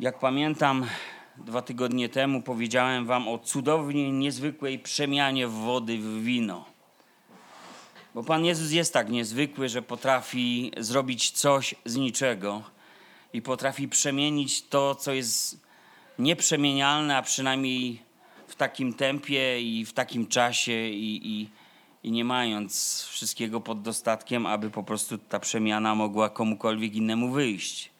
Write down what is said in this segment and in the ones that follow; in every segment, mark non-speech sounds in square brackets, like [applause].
Jak pamiętam, dwa tygodnie temu powiedziałem wam o cudownie niezwykłej przemianie wody w wino. Bo Pan Jezus jest tak niezwykły, że potrafi zrobić coś z niczego i potrafi przemienić to, co jest nieprzemienialne, a przynajmniej w takim tempie i w takim czasie i, i, i nie mając wszystkiego pod dostatkiem, aby po prostu ta przemiana mogła komukolwiek innemu wyjść.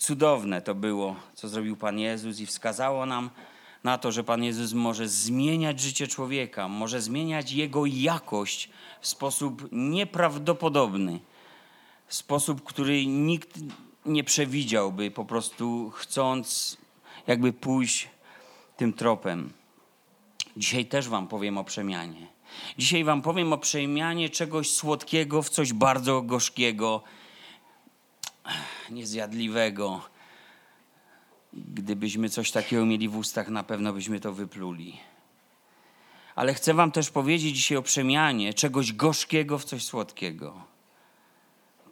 Cudowne to było, co zrobił Pan Jezus i wskazało nam na to, że Pan Jezus może zmieniać życie człowieka, może zmieniać jego jakość w sposób nieprawdopodobny, w sposób, który nikt nie przewidziałby, po prostu chcąc jakby pójść tym tropem. Dzisiaj też Wam powiem o przemianie. Dzisiaj Wam powiem o przemianie czegoś słodkiego w coś bardzo gorzkiego, niezjadliwego. Gdybyśmy coś takiego mieli w ustach, na pewno byśmy to wypluli. Ale chcę Wam też powiedzieć dzisiaj o przemianie czegoś gorzkiego w coś słodkiego,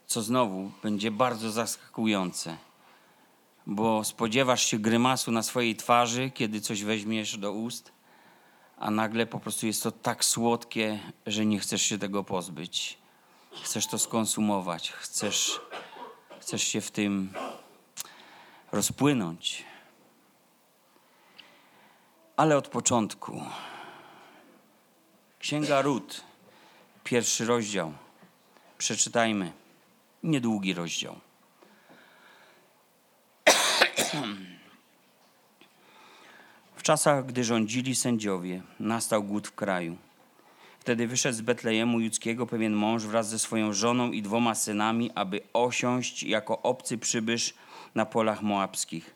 co znowu będzie bardzo zaskakujące, bo spodziewasz się grymasu na swojej twarzy, kiedy coś weźmiesz do ust, a nagle po prostu jest to tak słodkie, że nie chcesz się tego pozbyć. Chcesz to skonsumować, chcesz, chcesz się w tym rozpłynąć. Ale od początku. Księga Rut, pierwszy rozdział. Przeczytajmy. Niedługi rozdział. W czasach, gdy rządzili sędziowie, nastał głód w kraju. Wtedy wyszedł z Betlejemu Judzkiego pewien mąż wraz ze swoją żoną i dwoma synami, aby osiąść jako obcy przybysz na polach moabskich.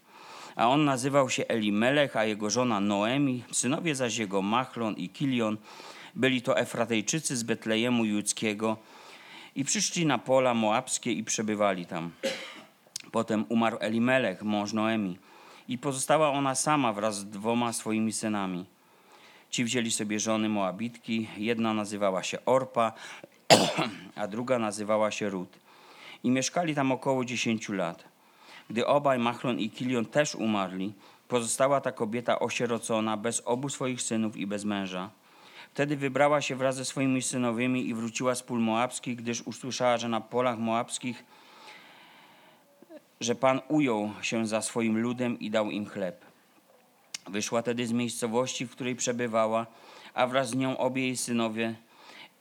A on nazywał się Elimelech, a jego żona Noemi, synowie zaś jego Machlon i Kilion. Byli to Efratejczycy z Betlejemu Judzkiego i przyszli na pola moabskie i przebywali tam. Potem umarł Elimelech, mąż Noemi, i pozostała ona sama wraz z dwoma swoimi synami. Ci wzięli sobie żony Moabitki, jedna nazywała się Orpa, [clears throat] a druga nazywała się Rut. I mieszkali tam około dziesięciu lat. Gdy obaj Machlon i Kilion też umarli, pozostała ta kobieta osierocona, bez obu swoich synów i bez męża. Wtedy wybrała się wraz ze swoimi synowymi i wróciła z pól moabskich, gdyż usłyszała, że na polach moabskich, że Pan ujął się za swoim ludem i dał im chleb. Wyszła tedy z miejscowości, w której przebywała, a wraz z nią obie jej synowie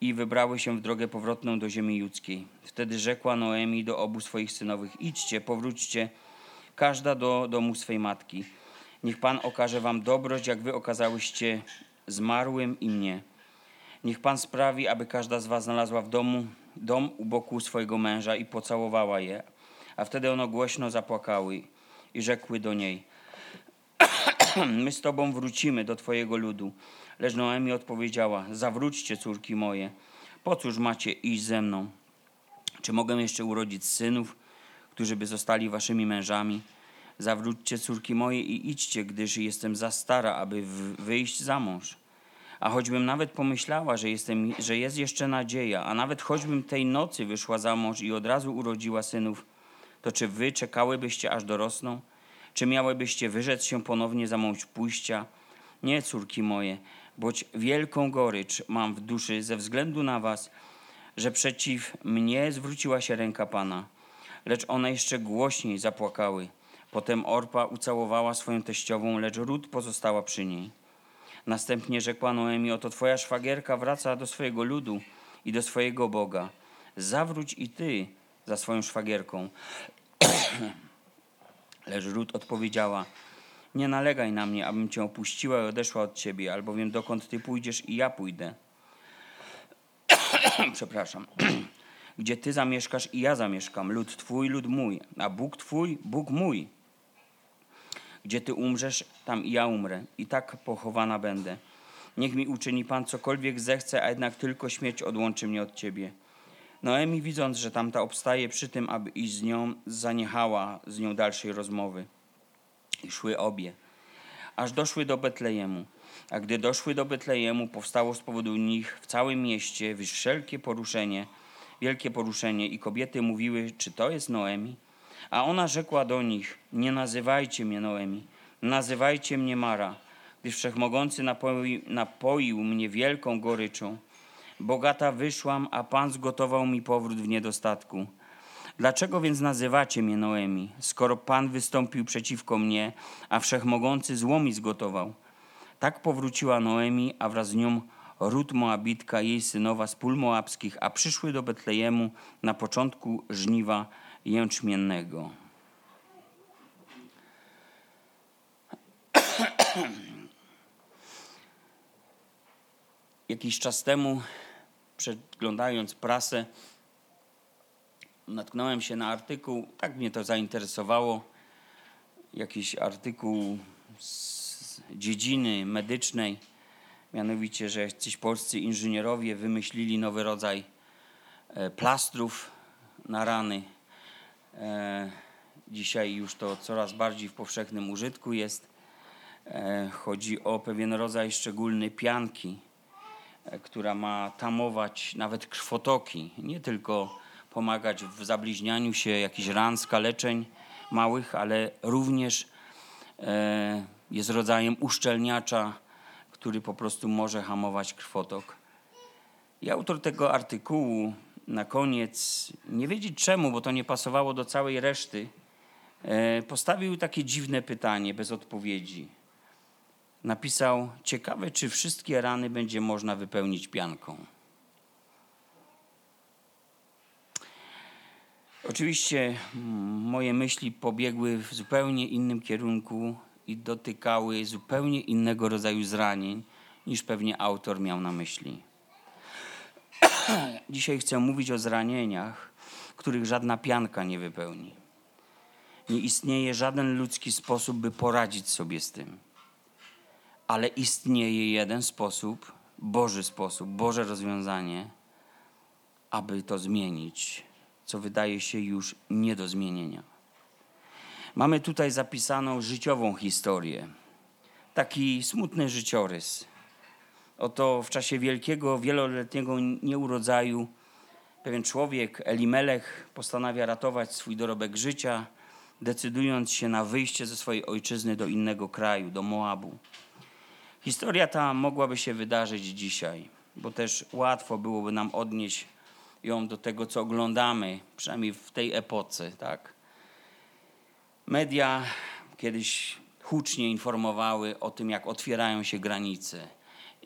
i wybrały się w drogę powrotną do ziemi judzkiej. Wtedy rzekła Noemi do obu swoich synowych: Idźcie, powróćcie, każda do domu swej matki. Niech Pan okaże wam dobroć, jak wy okazałyście zmarłym i mnie. Niech Pan sprawi, aby każda z was znalazła w domu dom u boku swojego męża i pocałowała je. A wtedy ono głośno zapłakały i rzekły do niej: [coughs] My z tobą wrócimy do twojego ludu. Lecz Noemi odpowiedziała: Zawróćcie, córki moje, po cóż macie iść ze mną? Czy mogę jeszcze urodzić synów, którzy by zostali waszymi mężami? Zawróćcie, córki moje, i idźcie, gdyż jestem za stara, aby wyjść za mąż. A choćbym nawet pomyślała, że, jestem, że jest jeszcze nadzieja, a nawet choćbym tej nocy wyszła za mąż i od razu urodziła synów, to czy wy czekałybyście aż dorosną? Czy miałybyście wyrzec się ponownie za mąż pójścia? Nie, córki moje, boć wielką gorycz mam w duszy ze względu na was, że przeciw mnie zwróciła się ręka Pana. Lecz one jeszcze głośniej zapłakały. Potem Orpa ucałowała swoją teściową, lecz Rut pozostała przy niej. Następnie rzekła Noemi, oto twoja szwagierka wraca do swojego ludu i do swojego Boga. Zawróć i ty za swoją szwagierką. [clears throat] Lecz Rut odpowiedziała, nie nalegaj na mnie, abym cię opuściła i odeszła od ciebie, albowiem dokąd ty pójdziesz i ja pójdę. [clears throat] Przepraszam. [clears throat] Gdzie ty zamieszkasz i ja zamieszkam, lud twój, lud mój, a Bóg twój, Bóg mój. Gdzie ty umrzesz, tam i ja umrę, i tak pochowana będę. Niech mi uczyni Pan cokolwiek zechce, a jednak tylko śmierć odłączy mnie od ciebie. Noemi, widząc, że tamta obstaje przy tym, aby iść z nią, zaniechała z nią dalszej rozmowy. I szły obie, aż doszły do Betlejemu. A gdy doszły do Betlejemu, powstało z powodu nich w całym mieście wszelkie poruszenie, wielkie poruszenie i kobiety mówiły, czy to jest Noemi? A ona rzekła do nich: Nie nazywajcie mnie Noemi, nazywajcie mnie Mara, gdyż wszechmogący napoi, napoił mnie wielką goryczą. Bogata wyszłam, a Pan zgotował mi powrót w niedostatku. Dlaczego więc nazywacie mnie Noemi, skoro Pan wystąpił przeciwko mnie, a wszechmogący zło mi zgotował? Tak powróciła Noemi, a wraz z nią Rut Moabitka, jej synowa z pól moabskich, a przyszły do Betlejemu na początku żniwa jęczmiennego. [coughs] Jakiś czas temu, przeglądając prasę, natknąłem się na artykuł, tak mnie to zainteresowało, jakiś artykuł z dziedziny medycznej, mianowicie, że jacyś polscy inżynierowie wymyślili nowy rodzaj e, plastrów na rany. E, Dzisiaj już to coraz bardziej w powszechnym użytku jest. E, Chodzi o pewien rodzaj szczególny pianki, która ma tamować nawet krwotoki, nie tylko pomagać w zabliźnianiu się jakichś ran, skaleczeń małych, ale również e, jest rodzajem uszczelniacza, który po prostu może hamować krwotok. I autor tego artykułu na koniec, nie wiedzieć czemu, bo to nie pasowało do całej reszty, e, postawił takie dziwne pytanie bez odpowiedzi. Napisał: Ciekawe, czy wszystkie rany będzie można wypełnić pianką. Oczywiście moje myśli pobiegły w zupełnie innym kierunku i dotykały zupełnie innego rodzaju zranień niż pewnie autor miał na myśli. [clears throat] Dzisiaj chcę mówić o zranieniach, których żadna pianka nie wypełni. Nie istnieje żaden ludzki sposób, by poradzić sobie z tym. Ale istnieje jeden sposób, Boży sposób, Boże rozwiązanie, aby to zmienić, co wydaje się już nie do zmienienia. Mamy tutaj zapisaną życiową historię, taki smutny życiorys. Oto w czasie wielkiego, wieloletniego nieurodzaju pewien człowiek, Elimelech, postanawia ratować swój dorobek życia, decydując się na wyjście ze swojej ojczyzny do innego kraju, do Moabu. Historia ta mogłaby się wydarzyć dzisiaj, bo też łatwo byłoby nam odnieść ją do tego, co oglądamy, przynajmniej w tej epoce, tak. Media kiedyś hucznie informowały o tym, jak otwierają się granice.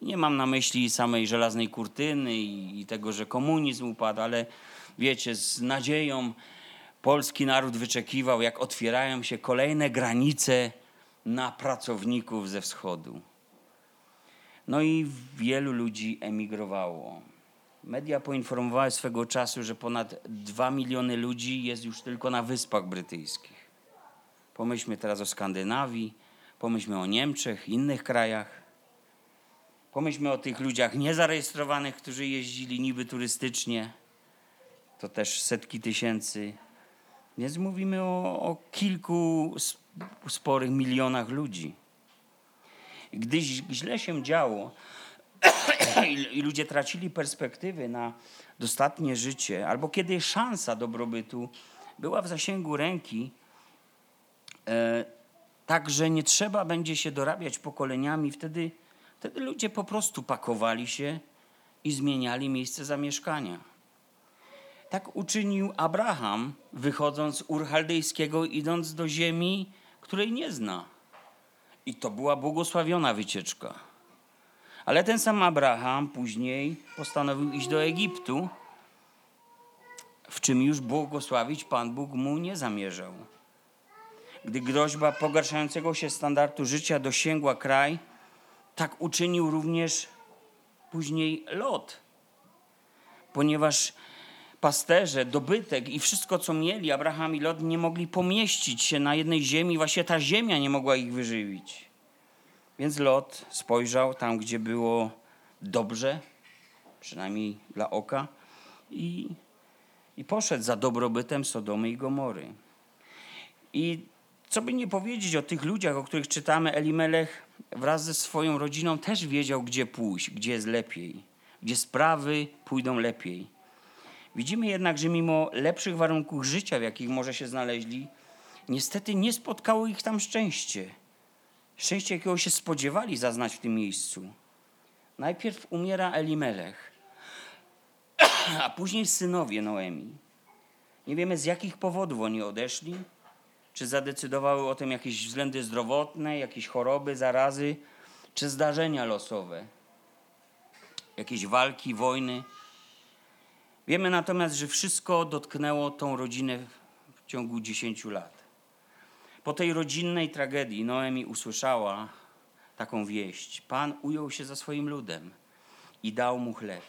Nie mam na myśli samej żelaznej kurtyny i, tego, że komunizm upadł, ale wiecie, z nadzieją polski naród wyczekiwał, jak otwierają się kolejne granice na pracowników ze wschodu. No i wielu ludzi emigrowało. Media poinformowały swego czasu, że ponad 2 miliony ludzi jest już tylko na Wyspach Brytyjskich. Pomyślmy teraz o Skandynawii, pomyślmy o Niemczech, innych krajach. Pomyślmy o tych ludziach niezarejestrowanych, którzy jeździli niby turystycznie. To też setki tysięcy. Więc mówimy o, o kilku sporych milionach ludzi. Gdy źle się działo [coughs] i ludzie tracili perspektywy na dostatnie życie, albo kiedy szansa dobrobytu była w zasięgu ręki, e, tak, że nie trzeba będzie się dorabiać pokoleniami, wtedy, wtedy ludzie po prostu pakowali się i zmieniali miejsce zamieszkania. Tak uczynił Abraham, wychodząc z Ur Chaldejskiego, idąc do ziemi, której nie zna. I to była błogosławiona wycieczka. Ale ten sam Abraham później postanowił iść do Egiptu, w czym już błogosławić Pan Bóg mu nie zamierzał. Gdy groźba pogarszającego się standardu życia dosięgła kraj, tak uczynił również później Lot. Ponieważ pasterze, dobytek i wszystko, co mieli, Abraham i Lot, nie mogli pomieścić się na jednej ziemi, właśnie ta ziemia nie mogła ich wyżywić. Więc Lot spojrzał tam, gdzie było dobrze, przynajmniej dla oka, i, i poszedł za dobrobytem Sodomy i Gomory. I co by nie powiedzieć o tych ludziach, o których czytamy, Elimelech wraz ze swoją rodziną też wiedział, gdzie pójść, gdzie jest lepiej, gdzie sprawy pójdą lepiej. Widzimy jednak, że mimo lepszych warunków życia, w jakich może się znaleźli, niestety nie spotkało ich tam szczęście. Szczęście, jakiego się spodziewali zaznać w tym miejscu. Najpierw umiera Elimelech, a później synowie Noemi. Nie wiemy z jakich powodów oni odeszli, czy zadecydowały o tym jakieś względy zdrowotne, jakieś choroby, zarazy, czy zdarzenia losowe, jakieś walki, wojny. Wiemy natomiast, że wszystko dotknęło tą rodzinę w ciągu 10 lat. Po tej rodzinnej tragedii Noemi usłyszała taką wieść. Pan ujął się za swoim ludem i dał mu chleb.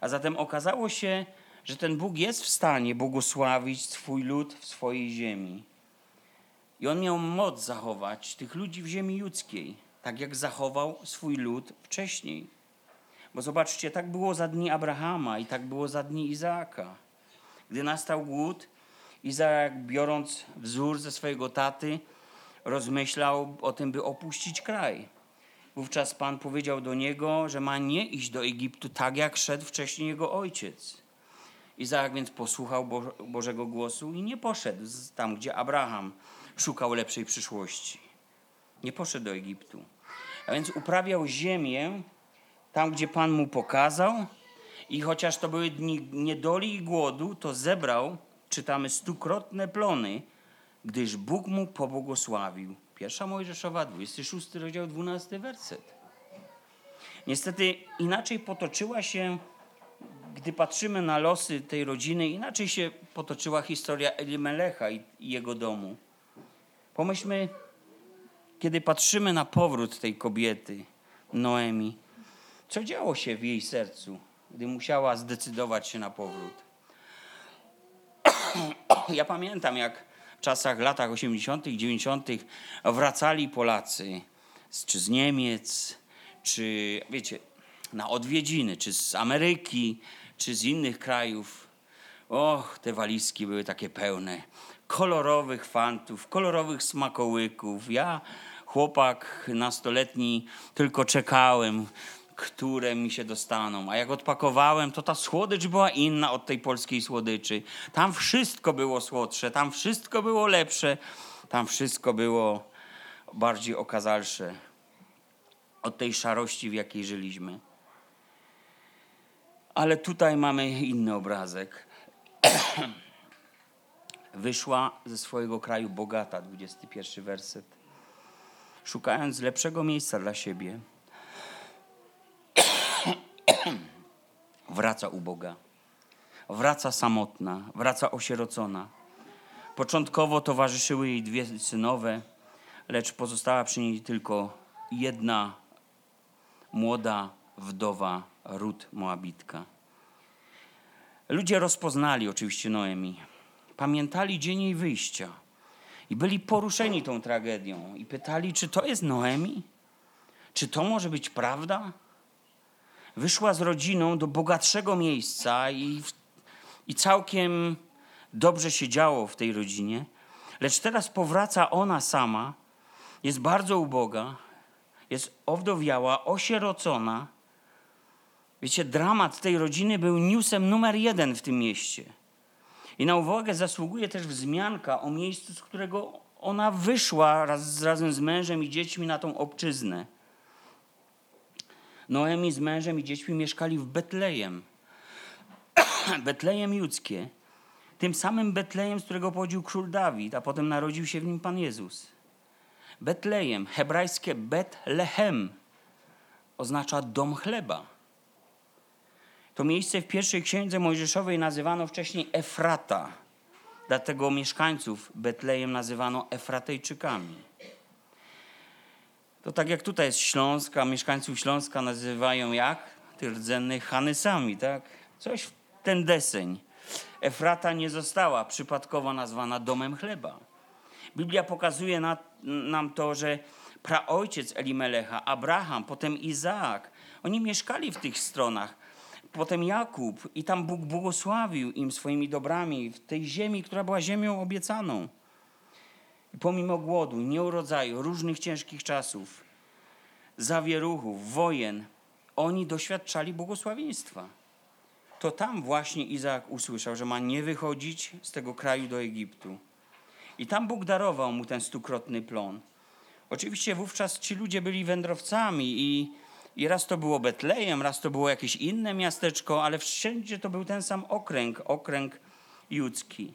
A zatem okazało się, że ten Bóg jest w stanie błogosławić swój lud w swojej ziemi. I on miał moc zachować tych ludzi w ziemi judzkiej, tak jak zachował swój lud wcześniej. Bo zobaczcie, tak było za dni Abrahama i tak było za dni Izaaka. Gdy nastał głód, Izaak, biorąc wzór ze swojego taty, rozmyślał o tym, by opuścić kraj. Wówczas Pan powiedział do niego, że ma nie iść do Egiptu tak, jak szedł wcześniej jego ojciec. Izaak więc posłuchał Bo Bożego głosu i nie poszedł tam, gdzie Abraham szukał lepszej przyszłości. Nie poszedł do Egiptu. A więc uprawiał ziemię tam, gdzie Pan mu pokazał, i chociaż to były dni niedoli i głodu, to zebrał, czytamy, stukrotne plony, gdyż Bóg mu pobłogosławił. Pierwsza Mojżeszowa, 26 rozdział, 12 werset. Niestety inaczej potoczyła się, gdy patrzymy na losy tej rodziny, inaczej się potoczyła historia Elimelecha i jego domu. Pomyślmy, kiedy patrzymy na powrót tej kobiety, Noemi, co działo się w jej sercu, gdy musiała zdecydować się na powrót. [clears throat] Ja pamiętam, jak w czasach, latach 80., 90. wracali Polacy, z- czy z Niemiec, czy wiecie, na odwiedziny, czy z Ameryki, czy z innych krajów. Och, te walizki były takie pełne kolorowych fantów, kolorowych smakołyków. Ja, chłopak nastoletni, tylko czekałem, które mi się dostaną. A jak odpakowałem, to ta słodycz była inna od tej polskiej słodyczy. Tam wszystko było słodsze, tam wszystko było lepsze, tam wszystko było bardziej okazalsze od tej szarości, w jakiej żyliśmy. Ale tutaj mamy inny obrazek. [clears throat] Wyszła ze swojego kraju bogata, 21 werset. Szukając lepszego miejsca dla siebie, wraca uboga. Wraca samotna, wraca osierocona. Początkowo towarzyszyły jej dwie synowe, lecz pozostała przy niej tylko jedna młoda wdowa Rut Moabitka. Ludzie rozpoznali oczywiście Noemi. Pamiętali dzień jej wyjścia i byli poruszeni tą tragedią i pytali, czy to jest Noemi? Czy to może być prawda? Wyszła z rodziną do bogatszego miejsca i, i całkiem dobrze się działo w tej rodzinie, lecz teraz powraca ona sama, jest bardzo uboga, jest owdowiała, osierocona. Wiecie, dramat tej rodziny był newsem numer jeden w tym mieście. I na uwagę zasługuje też wzmianka o miejscu, z którego ona wyszła raz, razem z mężem i dziećmi na tą obczyznę. Noemi z mężem i dziećmi mieszkali w Betlejem. [clears throat] Betlejem judzkie. Tym samym Betlejem, z którego pochodził król Dawid, a potem narodził się w nim Pan Jezus. Betlejem, hebrajskie Betlehem, oznacza dom chleba. To miejsce w pierwszej księdze Mojżeszowej nazywano wcześniej Efrata. Dlatego mieszkańców Betlejem nazywano Efratejczykami. To tak jak tutaj jest Śląska, mieszkańców Śląska nazywają jak? Tych rdzennych Hanysami, tak? Coś w ten deseń. Efrata nie została przypadkowo nazwana domem chleba. Biblia pokazuje na, nam to, że praojciec Elimelecha, Abraham, potem Izaak, oni mieszkali w tych stronach. Potem Jakub i tam Bóg błogosławił im swoimi dobrami w tej ziemi, która była ziemią obiecaną. Pomimo głodu, nieurodzaju, różnych ciężkich czasów, zawieruchów, wojen, oni doświadczali błogosławieństwa. to tam właśnie Izaak usłyszał, że ma nie wychodzić z tego kraju do Egiptu. I tam Bóg darował mu ten stukrotny plon. Oczywiście wówczas ci ludzie byli wędrowcami i, i raz to było Betlejem, raz to było jakieś inne miasteczko, ale wszędzie to był ten sam okręg, okręg judzki.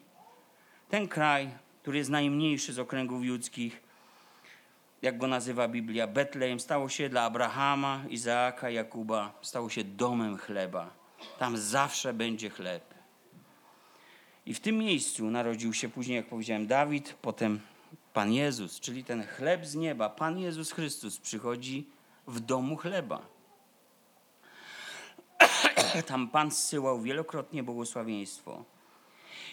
Ten kraj, który jest najmniejszy z okręgów judzkich, jak go nazywa Biblia, Betlejem, stało się dla Abrahama, Izaaka, Jakuba, stało się domem chleba. Tam zawsze będzie chleb. I w tym miejscu narodził się później, jak powiedziałem, Dawid, potem Pan Jezus, czyli ten chleb z nieba. Pan Jezus Chrystus przychodzi w domu chleba. [clears throat] Tam Pan zsyłał wielokrotnie błogosławieństwo.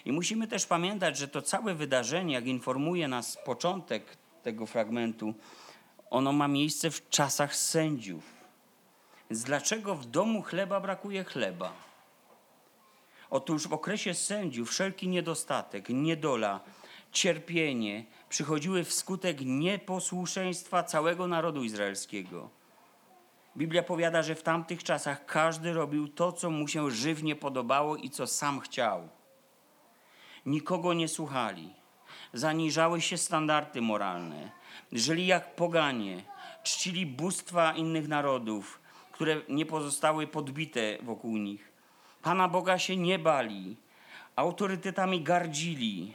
I musimy też pamiętać, że to całe wydarzenie, jak informuje nas początek tego fragmentu, ono ma miejsce w czasach sędziów. Więc dlaczego w domu chleba brakuje chleba? Otóż w okresie sędziów wszelki niedostatek, niedola, cierpienie przychodziły wskutek nieposłuszeństwa całego narodu izraelskiego. Biblia powiada, że w tamtych czasach każdy robił to, co mu się żywnie podobało i co sam chciał. Nikogo nie słuchali. Zaniżały się standardy moralne. Żyli jak poganie. Czcili bóstwa innych narodów, które nie pozostały podbite wokół nich. Pana Boga się nie bali. Autorytetami gardzili.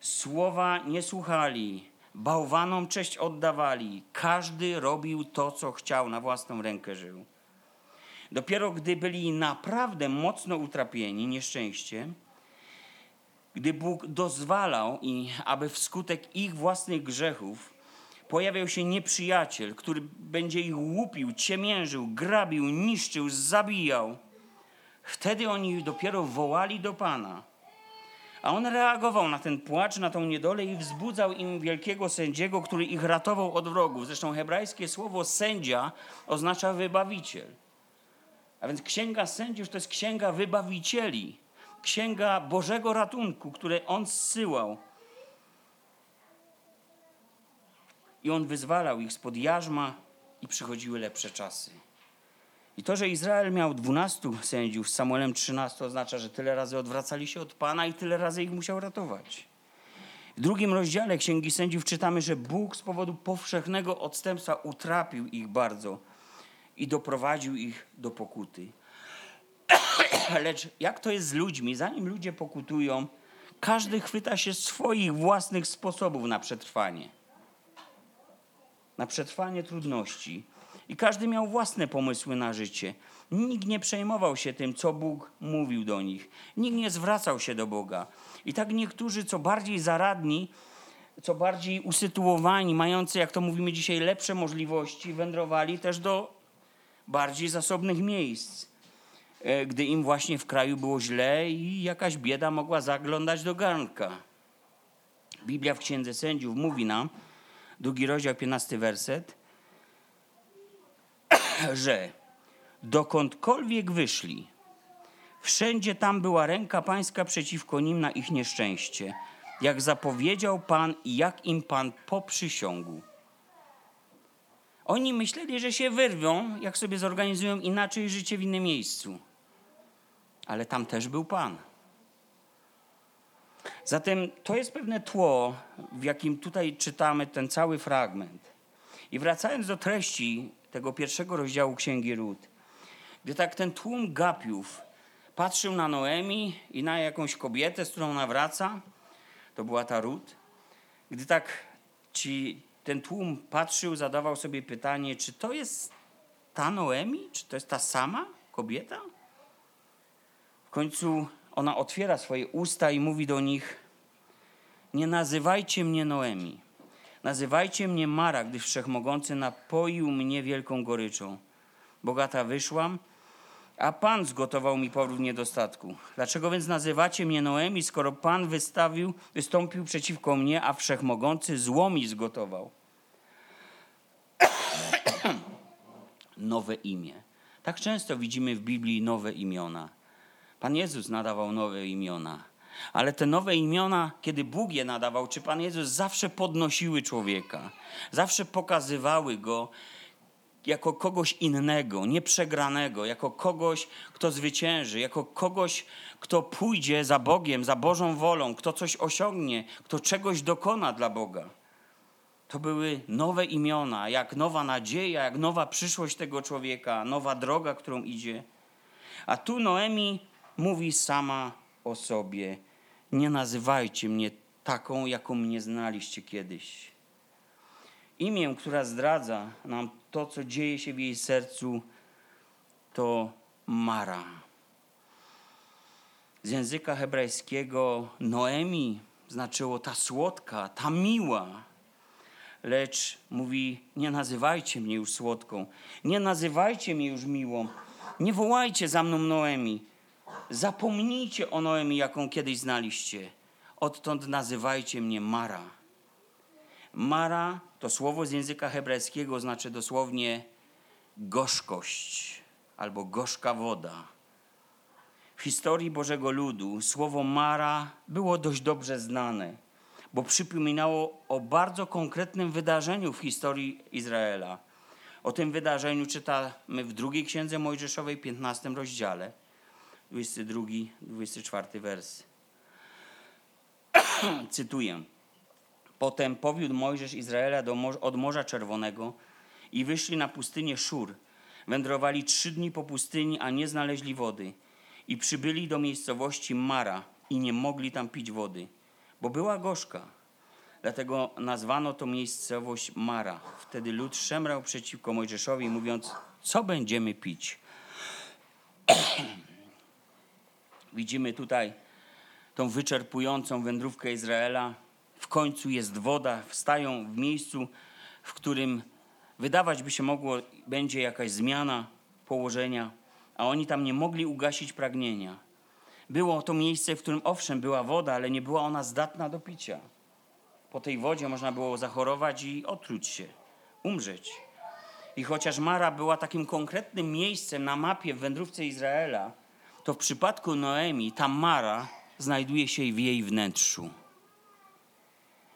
Słowa nie słuchali. Bałwanom cześć oddawali. Każdy robił to, co chciał, na własną rękę żył. Dopiero gdy byli naprawdę mocno utrapieni nieszczęściem, gdy Bóg dozwalał, i aby wskutek ich własnych grzechów pojawiał się nieprzyjaciel, który będzie ich łupił, ciemiężył, grabił, niszczył, zabijał, wtedy oni dopiero wołali do Pana. A on reagował na ten płacz, na tą niedolę i wzbudzał im wielkiego sędziego, który ich ratował od wrogów. Zresztą hebrajskie słowo sędzia oznacza wybawiciel. A więc księga sędziów to jest księga wybawicieli księga Bożego ratunku, które on zsyłał. I on wyzwalał ich spod jarzma i przychodziły lepsze czasy. I to, że Izrael miał 12 sędziów z Samuelem 13 oznacza, że tyle razy odwracali się od Pana i tyle razy ich musiał ratować. W drugim rozdziale Księgi Sędziów czytamy, że Bóg z powodu powszechnego odstępstwa utrapił ich bardzo i doprowadził ich do pokuty. Lecz jak to jest z ludźmi? Zanim ludzie pokutują, każdy chwyta się swoich własnych sposobów na przetrwanie. Na przetrwanie trudności. I każdy miał własne pomysły na życie. Nikt nie przejmował się tym, co Bóg mówił do nich. Nikt nie zwracał się do Boga. I tak niektórzy, co bardziej zaradni, co bardziej usytuowani, mający, jak to mówimy dzisiaj, lepsze możliwości, wędrowali też do bardziej zasobnych miejsc. E, gdy im właśnie w kraju było źle i jakaś bieda mogła zaglądać do garnka. Biblia w Księdze Sędziów mówi nam, drugi rozdział, 15 werset, [clears throat] że dokądkolwiek wyszli, wszędzie tam była ręka pańska przeciwko nim na ich nieszczęście, jak zapowiedział Pan i jak im Pan poprzysiągł. Oni myśleli, że się wyrwią, jak sobie zorganizują inaczej życie w innym miejscu ale tam też był Pan. Zatem to jest pewne tło, w jakim tutaj czytamy ten cały fragment. I wracając do treści tego pierwszego rozdziału Księgi Ród, gdy tak ten tłum gapiów patrzył na Noemi i na jakąś kobietę, z którą nawraca, to była ta Ród, gdy tak ci, ten tłum patrzył, zadawał sobie pytanie, czy to jest ta Noemi, czy to jest ta sama kobieta? Końcu ona otwiera swoje usta i mówi do nich: Nie nazywajcie mnie Noemi. Nazywajcie mnie Mara, gdyż wszechmogący napoił mnie wielką goryczą. Bogata wyszłam, a Pan zgotował mi powrót niedostatku. Dlaczego więc nazywacie mnie Noemi, skoro Pan wystawił, wystąpił przeciwko mnie, a wszechmogący zło mi zgotował? [coughs] nowe imię. Tak często widzimy w Biblii nowe imiona. Pan Jezus nadawał nowe imiona. Ale te nowe imiona, kiedy Bóg je nadawał, czy Pan Jezus zawsze podnosiły człowieka, zawsze pokazywały go jako kogoś innego, nieprzegranego, jako kogoś, kto zwycięży, jako kogoś, kto pójdzie za Bogiem, za Bożą wolą, kto coś osiągnie, kto czegoś dokona dla Boga. To były nowe imiona, jak nowa nadzieja, jak nowa przyszłość tego człowieka, nowa droga, którą idzie. A tu Noemi mówi sama o sobie: Nie nazywajcie mnie taką, jaką mnie znaliście kiedyś. Imię, która zdradza nam to, co dzieje się w jej sercu, to Mara. Z języka hebrajskiego Noemi znaczyło ta słodka, ta miła. Lecz mówi: Nie nazywajcie mnie już słodką, nie nazywajcie mnie już miłą, nie wołajcie za mną Noemi. Zapomnijcie o Noemi, jaką kiedyś znaliście. Odtąd nazywajcie mnie Mara. Mara to słowo z języka hebrajskiego znaczy dosłownie gorzkość albo gorzka woda. W historii Bożego Ludu słowo Mara było dość dobrze znane, bo przypominało o bardzo konkretnym wydarzeniu w historii Izraela. O tym wydarzeniu czytamy w drugiej księdze Mojżeszowej, 15 rozdziale, 22-24 wers. [clears throat] Cytuję. Potem powiódł Mojżesz Izraela do, od Morza Czerwonego i wyszli na pustynię Szur. Wędrowali trzy dni po pustyni, a nie znaleźli wody. I przybyli do miejscowości Mara i nie mogli tam pić wody, bo była gorzka. Dlatego nazwano to miejscowość Mara. Wtedy lud szemrał przeciwko Mojżeszowi, mówiąc, co będziemy pić? [clears throat] Widzimy tutaj tą wyczerpującą wędrówkę Izraela. W końcu jest woda, wstają w miejscu, w którym wydawać by się mogło, będzie jakaś zmiana położenia, a oni tam nie mogli ugasić pragnienia. Było to miejsce, w którym owszem była woda, ale nie była ona zdatna do picia. Po tej wodzie można było zachorować i otruć się, umrzeć. I chociaż Mara była takim konkretnym miejscem na mapie w wędrówce Izraela, to w przypadku Noemi ta Mara znajduje się w jej wnętrzu.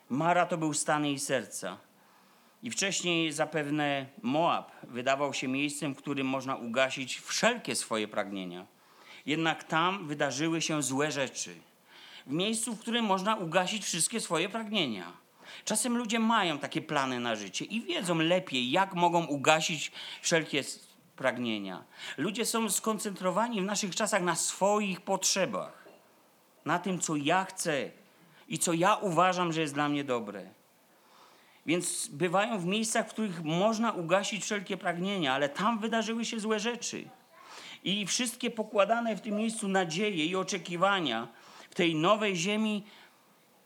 Mara to był stan jej serca. I wcześniej zapewne Moab wydawał się miejscem, w którym można ugasić wszelkie swoje pragnienia. Jednak tam wydarzyły się złe rzeczy. W miejscu, w którym można ugasić wszystkie swoje pragnienia. Czasem ludzie mają takie plany na życie i wiedzą lepiej, jak mogą ugasić wszelkie pragnienia. Ludzie są skoncentrowani w naszych czasach na swoich potrzebach, na tym, co ja chcę i co ja uważam, że jest dla mnie dobre. Więc bywają w miejscach, w których można ugasić wszelkie pragnienia, ale tam wydarzyły się złe rzeczy. I wszystkie pokładane w tym miejscu nadzieje i oczekiwania w tej nowej ziemi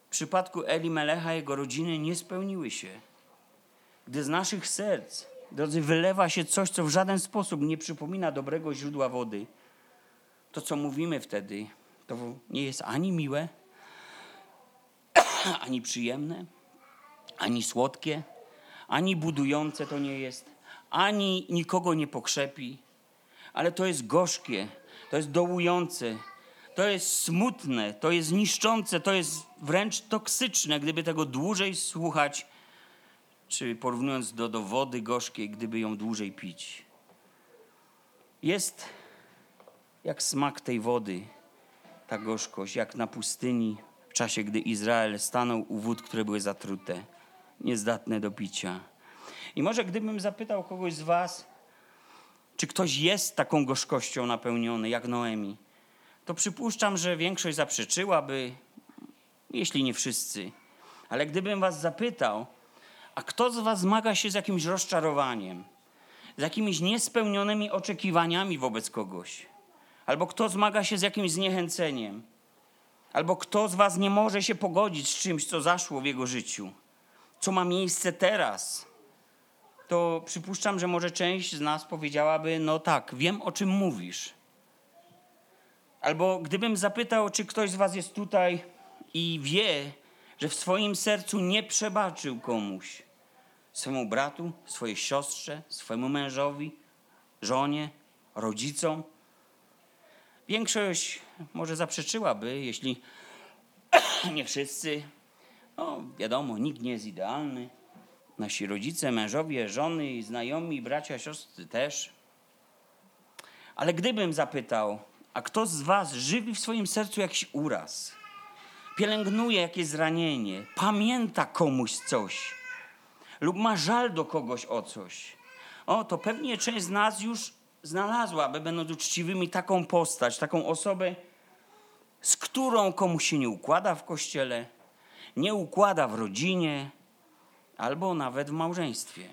w przypadku Eli Melecha i jego rodziny nie spełniły się. Gdy z naszych serc, drodzy, wylewa się coś, co w żaden sposób nie przypomina dobrego źródła wody, to co mówimy wtedy, to nie jest ani miłe, [clears throat] ani przyjemne, ani słodkie, ani budujące to nie jest, ani nikogo nie pokrzepi, ale to jest gorzkie, to jest dołujące, to jest smutne, to jest niszczące, to jest wręcz toksyczne, gdyby tego dłużej słuchać, czy porównując do, do wody gorzkiej, gdyby ją dłużej pić. Jest jak smak tej wody, ta gorzkość, jak na pustyni w czasie, gdy Izrael stanął u wód, które były zatrute, niezdatne do picia. I może gdybym zapytał kogoś z Was, czy ktoś jest taką gorzkością napełniony, jak Noemi, to przypuszczam, że większość zaprzeczyłaby, jeśli nie wszyscy. Ale gdybym Was zapytał, a kto z Was zmaga się z jakimś rozczarowaniem, z jakimiś niespełnionymi oczekiwaniami wobec kogoś, albo kto zmaga się z jakimś zniechęceniem, albo kto z Was nie może się pogodzić z czymś, co zaszło w jego życiu, co ma miejsce teraz, to przypuszczam, że może część z nas powiedziałaby: No tak, wiem o czym mówisz. Albo gdybym zapytał, czy ktoś z Was jest tutaj i wie, że w swoim sercu nie przebaczył komuś, swemu bratu, swojej siostrze, swojemu mężowi, żonie, rodzicom, większość może zaprzeczyłaby, jeśli [clears throat] nie wszyscy. No, wiadomo, nikt nie jest idealny. Nasi rodzice, mężowie, żony, znajomi, bracia, siostry też. Ale gdybym zapytał, a kto z was żywi w swoim sercu jakiś uraz, pielęgnuje jakieś zranienie, pamięta komuś coś lub ma żal do kogoś o coś, o, to pewnie część z nas już znalazłaby, będąc uczciwymi, taką postać, taką osobę, z którą komuś się nie układa w kościele, nie układa w rodzinie, albo nawet w małżeństwie.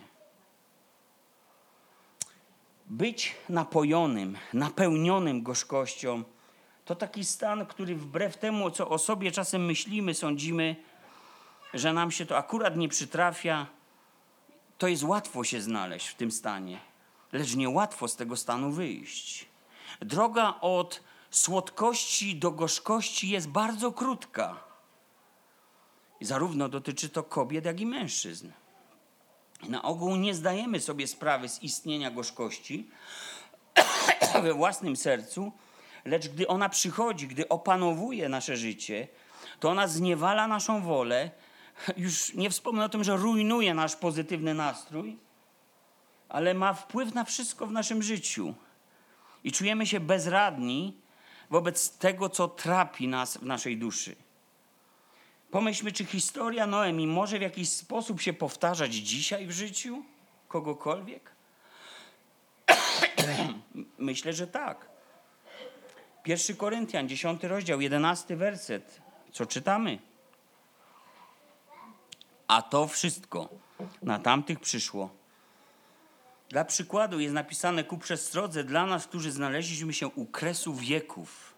Być napojonym, napełnionym gorzkością to taki stan, który wbrew temu, co o sobie czasem myślimy, sądzimy, że nam się to akurat nie przytrafia, to jest łatwo się znaleźć w tym stanie, lecz niełatwo z tego stanu wyjść. Droga od słodkości do gorzkości jest bardzo krótka. I zarówno dotyczy to kobiet, jak i mężczyzn. Na ogół nie zdajemy sobie sprawy z istnienia gorzkości [coughs] we własnym sercu, lecz gdy ona przychodzi, gdy opanowuje nasze życie, to ona zniewala naszą wolę. Już nie wspomnę o tym, że rujnuje nasz pozytywny nastrój, ale ma wpływ na wszystko w naszym życiu. I czujemy się bezradni wobec tego, co trapi nas w naszej duszy. Pomyślmy, czy historia Noemi może w jakiś sposób się powtarzać dzisiaj w życiu kogokolwiek? [clears throat] Myślę, że tak. Pierwszy Koryntian, 10 rozdział, 11 werset. Co czytamy? A to wszystko na tamtych przyszło. Dla przykładu jest napisane ku przestrodze dla nas, którzy znaleźliśmy się u kresu wieków.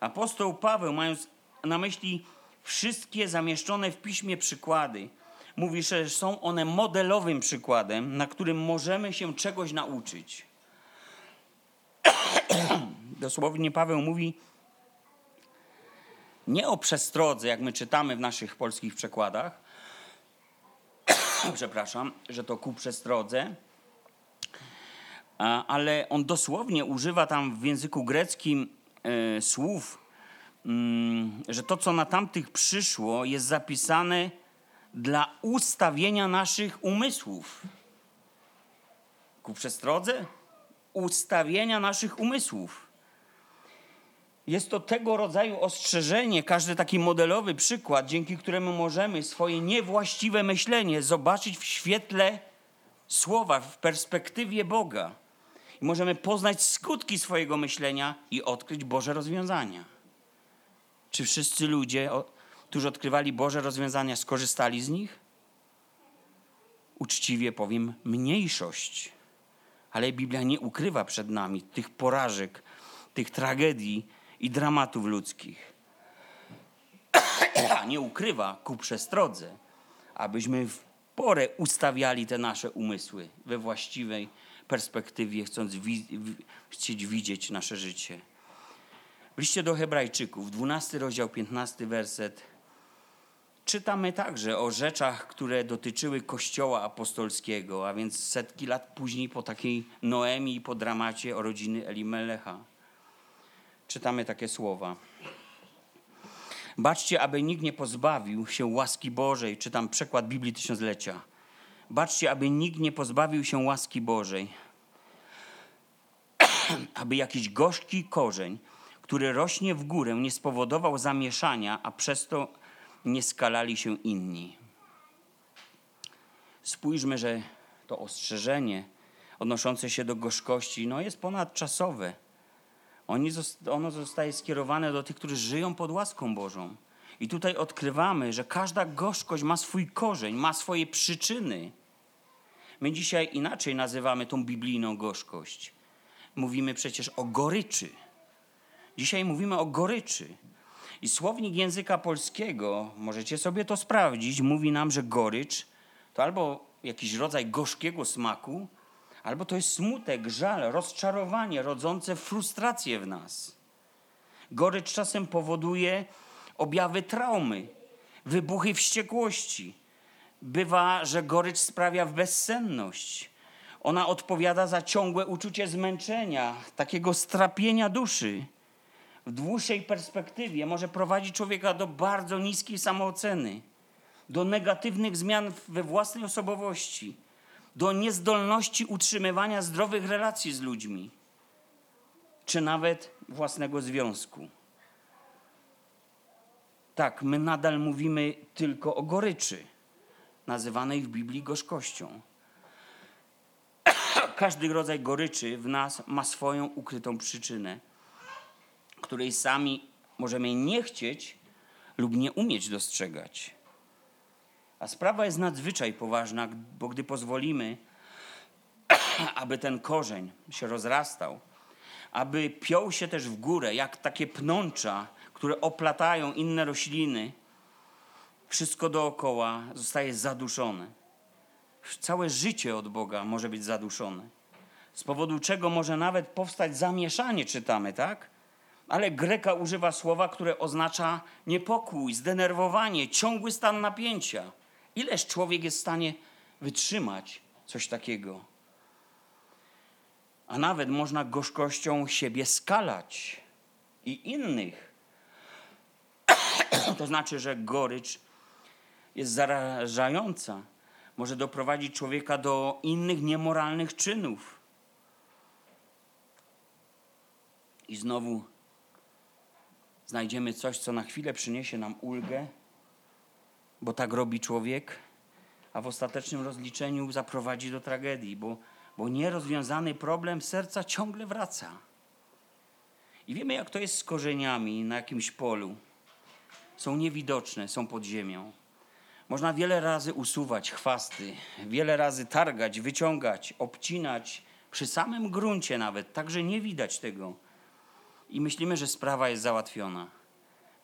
Apostoł Paweł, mając na myśli wszystkie zamieszczone w piśmie przykłady, mówi, że są one modelowym przykładem, na którym możemy się czegoś nauczyć. [clears throat] Dosłownie Paweł mówi nie o przestrodze, jak my czytamy w naszych polskich przekładach, [coughs] przepraszam, że to ku przestrodze, ale on dosłownie używa tam w języku greckim e, słów, mm, że to, co na tamtych przyszło, jest zapisane dla ustawienia naszych umysłów. Ku przestrodze? Ustawienia naszych umysłów. Jest to tego rodzaju ostrzeżenie, każdy taki modelowy przykład, dzięki któremu możemy swoje niewłaściwe myślenie zobaczyć w świetle słowa, w perspektywie Boga. I możemy poznać skutki swojego myślenia i odkryć Boże rozwiązania. Czy wszyscy ludzie, którzy odkrywali Boże rozwiązania, skorzystali z nich? Uczciwie powiem, mniejszość. Ale Biblia nie ukrywa przed nami tych porażek, tych tragedii i dramatów ludzkich. nie ukrywa ku przestrodze, abyśmy w porę ustawiali te nasze umysły we właściwej perspektywie, chcąc wi chcieć widzieć nasze życie. W liście do Hebrajczyków, 12 rozdział, 15 werset, czytamy także o rzeczach, które dotyczyły Kościoła apostolskiego, a więc setki lat później po takiej Noemi i po dramacie o rodziny Elimelecha. Czytamy takie słowa. Baczcie, aby nikt nie pozbawił się łaski Bożej. Czytam przekład Biblii Tysiąclecia. Baczcie, aby nikt nie pozbawił się łaski Bożej. [clears throat] aby jakiś gorzki korzeń, który rośnie w górę, nie spowodował zamieszania, a przez to nie skalali się inni. Spójrzmy, że to ostrzeżenie odnoszące się do gorzkości no jest ponadczasowe. Ono zostaje skierowane do tych, którzy żyją pod łaską Bożą. I tutaj odkrywamy, że każda gorzkość ma swój korzeń, ma swoje przyczyny. My dzisiaj inaczej nazywamy tą biblijną gorzkość. Mówimy przecież o goryczy. Dzisiaj mówimy o goryczy. I słownik języka polskiego, możecie sobie to sprawdzić, mówi nam, że gorycz to albo jakiś rodzaj gorzkiego smaku, albo to jest smutek, żal, rozczarowanie rodzące frustrację w nas. Gorycz czasem powoduje objawy traumy, wybuchy wściekłości. Bywa, że gorycz sprawia bezsenność. Ona odpowiada za ciągłe uczucie zmęczenia, takiego strapienia duszy w dłuższej perspektywie może prowadzić człowieka do bardzo niskiej samooceny, do negatywnych zmian we własnej osobowości, do niezdolności utrzymywania zdrowych relacji z ludźmi, czy nawet własnego związku. Tak, my nadal mówimy tylko o goryczy, nazywanej w Biblii gorzkością. [coughs] Każdy rodzaj goryczy w nas ma swoją ukrytą przyczynę, której sami możemy nie chcieć lub nie umieć dostrzegać. A sprawa jest nadzwyczaj poważna, bo gdy pozwolimy, [clears throat] aby ten korzeń się rozrastał, aby piął się też w górę, jak takie pnącza, które oplatają inne rośliny, wszystko dookoła zostaje zaduszone. Całe życie od Boga może być zaduszone. Z powodu czego może nawet powstać zamieszanie, czytamy, tak? Ale Greka używa słowa, które oznacza niepokój, zdenerwowanie, ciągły stan napięcia. Ileż człowiek jest w stanie wytrzymać coś takiego? A nawet można gorzkością siebie skalać i innych. [coughs] to znaczy, że gorycz jest zarażająca. Może doprowadzić człowieka do innych niemoralnych czynów. I znowu znajdziemy coś, co na chwilę przyniesie nam ulgę, bo tak robi człowiek, a w ostatecznym rozliczeniu zaprowadzi do tragedii, bo, bo nierozwiązany problem serca ciągle wraca. I wiemy, jak to jest z korzeniami na jakimś polu. Są niewidoczne, są pod ziemią. Można wiele razy usuwać chwasty, wiele razy targać, wyciągać, obcinać, przy samym gruncie nawet, tak że nie widać tego. I myślimy, że sprawa jest załatwiona.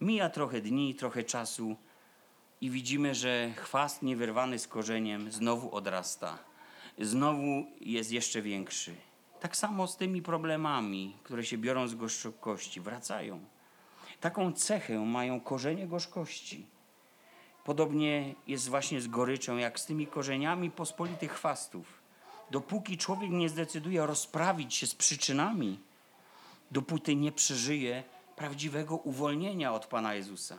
Mija trochę dni, trochę czasu i widzimy, że chwast niewyrwany z korzeniem znowu odrasta. Znowu jest jeszcze większy. Tak samo z tymi problemami, które się biorą z gorzkości, wracają. Taką cechę mają korzenie gorzkości. Podobnie jest właśnie z goryczą, jak z tymi korzeniami pospolitych chwastów. Dopóki człowiek nie zdecyduje rozprawić się z przyczynami, dopóty nie przeżyje prawdziwego uwolnienia od Pana Jezusa.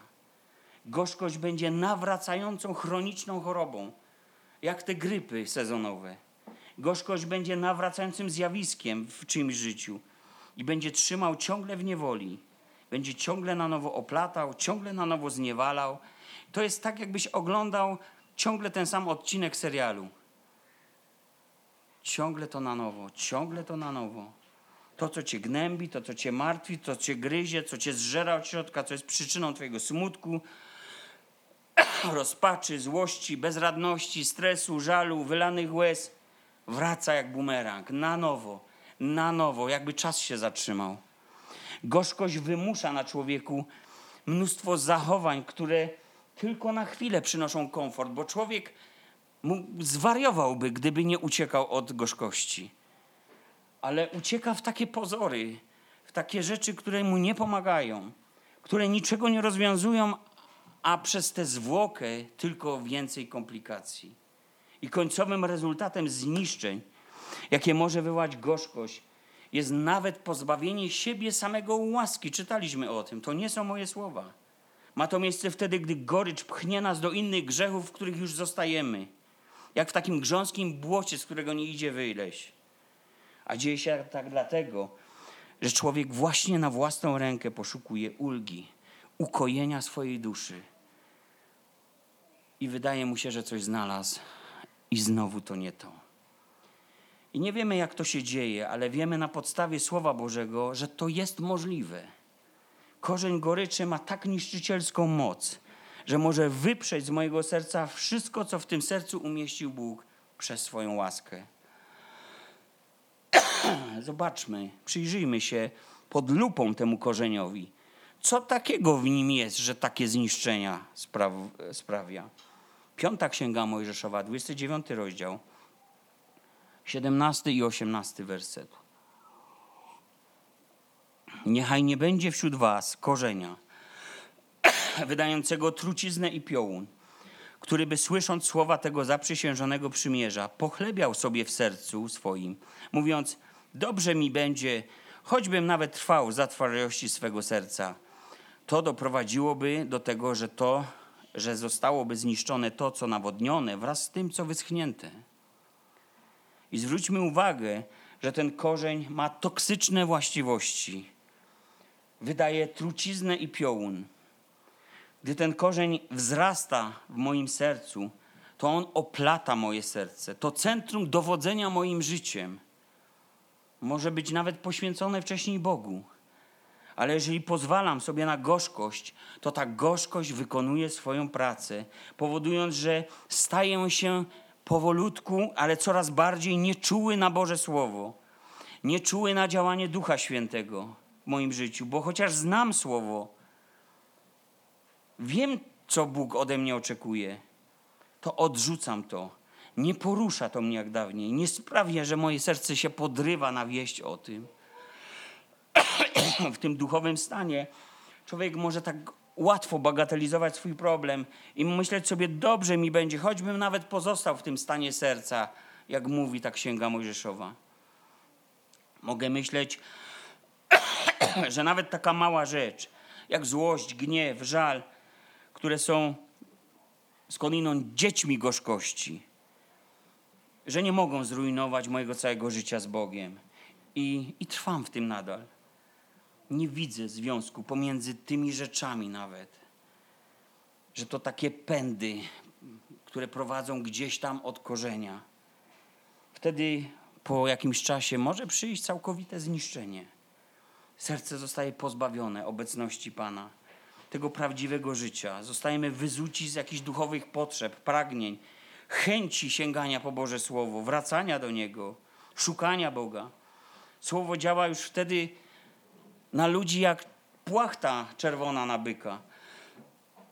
Gorzkość będzie nawracającą chroniczną chorobą, jak te grypy sezonowe. Gorzkość będzie nawracającym zjawiskiem w czyimś życiu i będzie trzymał ciągle w niewoli. Będzie ciągle na nowo oplatał, ciągle na nowo zniewalał. To jest tak, jakbyś oglądał ciągle ten sam odcinek serialu. Ciągle to na nowo, ciągle to na nowo. To, co cię gnębi, to, co cię martwi, to, co cię gryzie, co cię zżera od środka, co jest przyczyną twojego smutku, [coughs] rozpaczy, złości, bezradności, stresu, żalu, wylanych łez, wraca jak bumerang, na nowo, na nowo, jakby czas się zatrzymał. Gorzkość wymusza na człowieku mnóstwo zachowań, które tylko na chwilę przynoszą komfort, bo człowiek zwariowałby, gdyby nie uciekał od gorzkości. Ale ucieka w takie pozory, w takie rzeczy, które mu nie pomagają, które niczego nie rozwiązują, a przez tę zwłokę tylko więcej komplikacji. I końcowym rezultatem zniszczeń, jakie może wywołać gorzkość, jest nawet pozbawienie siebie samego łaski. Czytaliśmy o tym. To nie są moje słowa. Ma to miejsce wtedy, gdy gorycz pchnie nas do innych grzechów, w których już zostajemy. Jak w takim grząskim błocie, z którego nie idzie wyleźć. A dzieje się tak dlatego, że człowiek właśnie na własną rękę poszukuje ulgi, ukojenia swojej duszy. I wydaje mu się, że coś znalazł, i znowu to nie to. I nie wiemy, jak to się dzieje, ale wiemy na podstawie Słowa Bożego, że to jest możliwe. Korzeń goryczy ma tak niszczycielską moc, że może wyprzeć z mojego serca wszystko, co w tym sercu umieścił Bóg przez swoją łaskę. [clears throat] Zobaczmy, przyjrzyjmy się pod lupą temu korzeniowi. Co takiego w nim jest, że takie zniszczenia sprawia? Piąta Księga Mojżeszowa, 29 rozdział, 17 i 18 werset. Niechaj nie będzie wśród was korzenia [coughs] wydającego truciznę i piołun, który by słysząc słowa tego zaprzysiężonego przymierza, pochlebiał sobie w sercu swoim, mówiąc, dobrze mi będzie, choćbym nawet trwał za twardości swego serca. To doprowadziłoby do tego, że to że zostałoby zniszczone to, co nawodnione, wraz z tym, co wyschnięte. I zwróćmy uwagę, że ten korzeń ma toksyczne właściwości. Wydaje truciznę i piołun. Gdy ten korzeń wzrasta w moim sercu, to on oplata moje serce. To centrum dowodzenia moim życiem. Może być nawet poświęcone wcześniej Bogu. Ale jeżeli pozwalam sobie na gorzkość, to ta gorzkość wykonuje swoją pracę, powodując, że staję się powolutku, ale coraz bardziej nieczuły na Boże Słowo, nieczuły na działanie Ducha Świętego w moim życiu, bo chociaż znam Słowo, wiem, co Bóg ode mnie oczekuje, to odrzucam to. Nie porusza to mnie jak dawniej. Nie sprawia, że moje serce się podrywa na wieść o tym. [clears throat] w tym duchowym stanie człowiek może tak łatwo bagatelizować swój problem i myśleć sobie, dobrze mi będzie, choćbym nawet pozostał w tym stanie serca, jak mówi ta księga Mojżeszowa. Mogę myśleć, [clears throat] że nawet taka mała rzecz, jak złość, gniew, żal, które są skądinąd dziećmi gorzkości, że nie mogą zrujnować mojego całego życia z Bogiem. I, i trwam w tym nadal. Nie widzę związku pomiędzy tymi rzeczami nawet. Że to takie pędy, które prowadzą gdzieś tam od korzenia. Wtedy po jakimś czasie może przyjść całkowite zniszczenie. Serce zostaje pozbawione obecności Pana, tego prawdziwego życia. Zostajemy wyzuci z jakichś duchowych potrzeb, pragnień, chęci sięgania po Boże Słowo, wracania do Niego, szukania Boga. Słowo działa już wtedy na ludzi jak płachta czerwona na byka.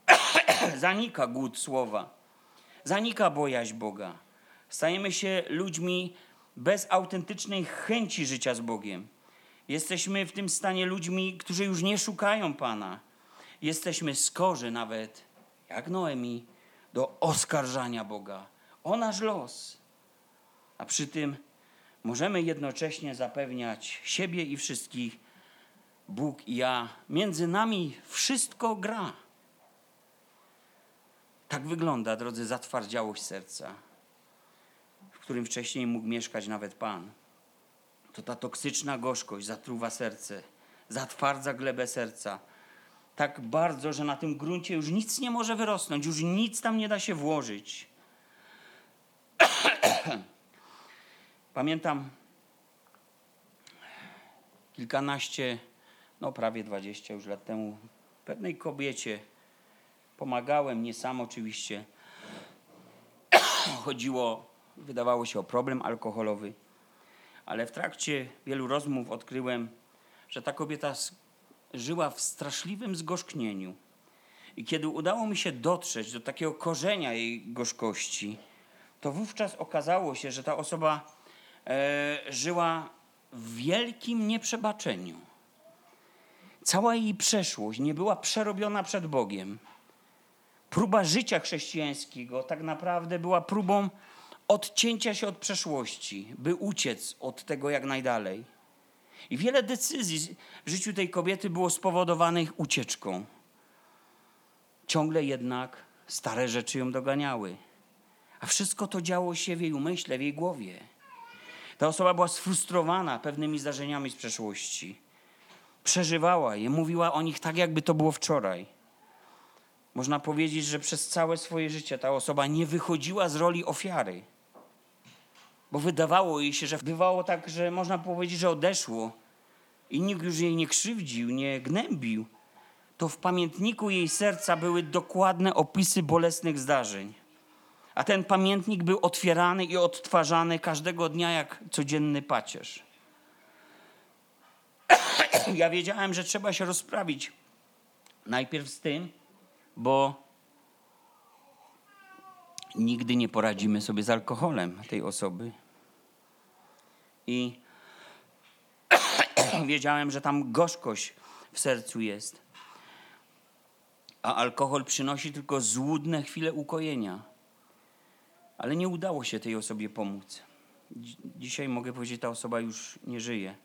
[clears throat] Zanika głód słowa. Zanika bojaźń Boga. Stajemy się ludźmi bez autentycznej chęci życia z Bogiem. Jesteśmy w tym stanie ludźmi, którzy już nie szukają Pana. Jesteśmy skorzy nawet, jak Noemi, do oskarżania Boga o nasz los. A przy tym możemy jednocześnie zapewniać siebie i wszystkich, Bóg i ja, między nami wszystko gra. Tak wygląda, drodzy, zatwardziałość serca, w którym wcześniej mógł mieszkać nawet Pan. To ta toksyczna gorzkość zatruwa serce, zatwardza glebę serca. Tak bardzo, że na tym gruncie już nic nie może wyrosnąć, już nic tam nie da się włożyć. [clears throat] Pamiętam kilkanaście no prawie 20 już lat temu, pewnej kobiecie pomagałem, nie sam oczywiście. [coughs] Chodziło, wydawało się o problem alkoholowy, ale w trakcie wielu rozmów odkryłem, że ta kobieta żyła w straszliwym zgorzknieniu. I kiedy udało mi się dotrzeć do takiego korzenia jej gorzkości, to wówczas okazało się, że ta osoba e, żyła w wielkim nieprzebaczeniu. Cała jej przeszłość nie była przerobiona przed Bogiem. Próba życia chrześcijańskiego tak naprawdę była próbą odcięcia się od przeszłości, by uciec od tego jak najdalej. I wiele decyzji w życiu tej kobiety było spowodowanych ucieczką. Ciągle jednak stare rzeczy ją doganiały. A wszystko to działo się w jej umyśle, w jej głowie. Ta osoba była sfrustrowana pewnymi zdarzeniami z przeszłości przeżywała je, mówiła o nich tak, jakby to było wczoraj. Można powiedzieć, że przez całe swoje życie ta osoba nie wychodziła z roli ofiary. Bo wydawało jej się, że bywało tak, że można powiedzieć, że odeszło i nikt już jej nie krzywdził, nie gnębił. To w pamiętniku jej serca były dokładne opisy bolesnych zdarzeń. A ten pamiętnik był otwierany i odtwarzany każdego dnia jak codzienny pacierz. [coughs] ja wiedziałem, że trzeba się rozprawić najpierw z tym, bo nigdy nie poradzimy sobie z alkoholem tej osoby. I [coughs] wiedziałem, że tam gorzkość w sercu jest. A alkohol przynosi tylko złudne chwile ukojenia. Ale nie udało się tej osobie pomóc. Dzisiaj mogę powiedzieć, ta osoba już nie żyje.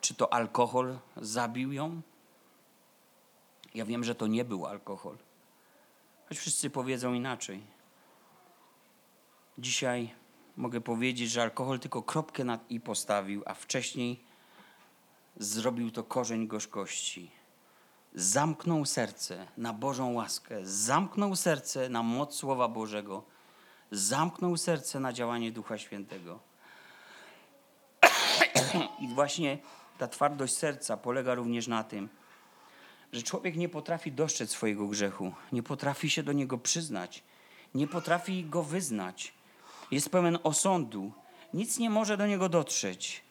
Czy to alkohol zabił ją? Ja wiem, że to nie był alkohol. choć wszyscy powiedzą inaczej. Dzisiaj mogę powiedzieć, że alkohol tylko kropkę nad i postawił, a wcześniej zrobił to korzeń gorzkości. Zamknął serce na Bożą łaskę, zamknął serce na moc Słowa Bożego, zamknął serce na działanie Ducha Świętego. [coughs] I właśnie ta twardość serca polega również na tym, że człowiek nie potrafi dostrzec swojego grzechu, nie potrafi się do niego przyznać, nie potrafi go wyznać. Jest pełen osądu, nic nie może do niego dotrzeć.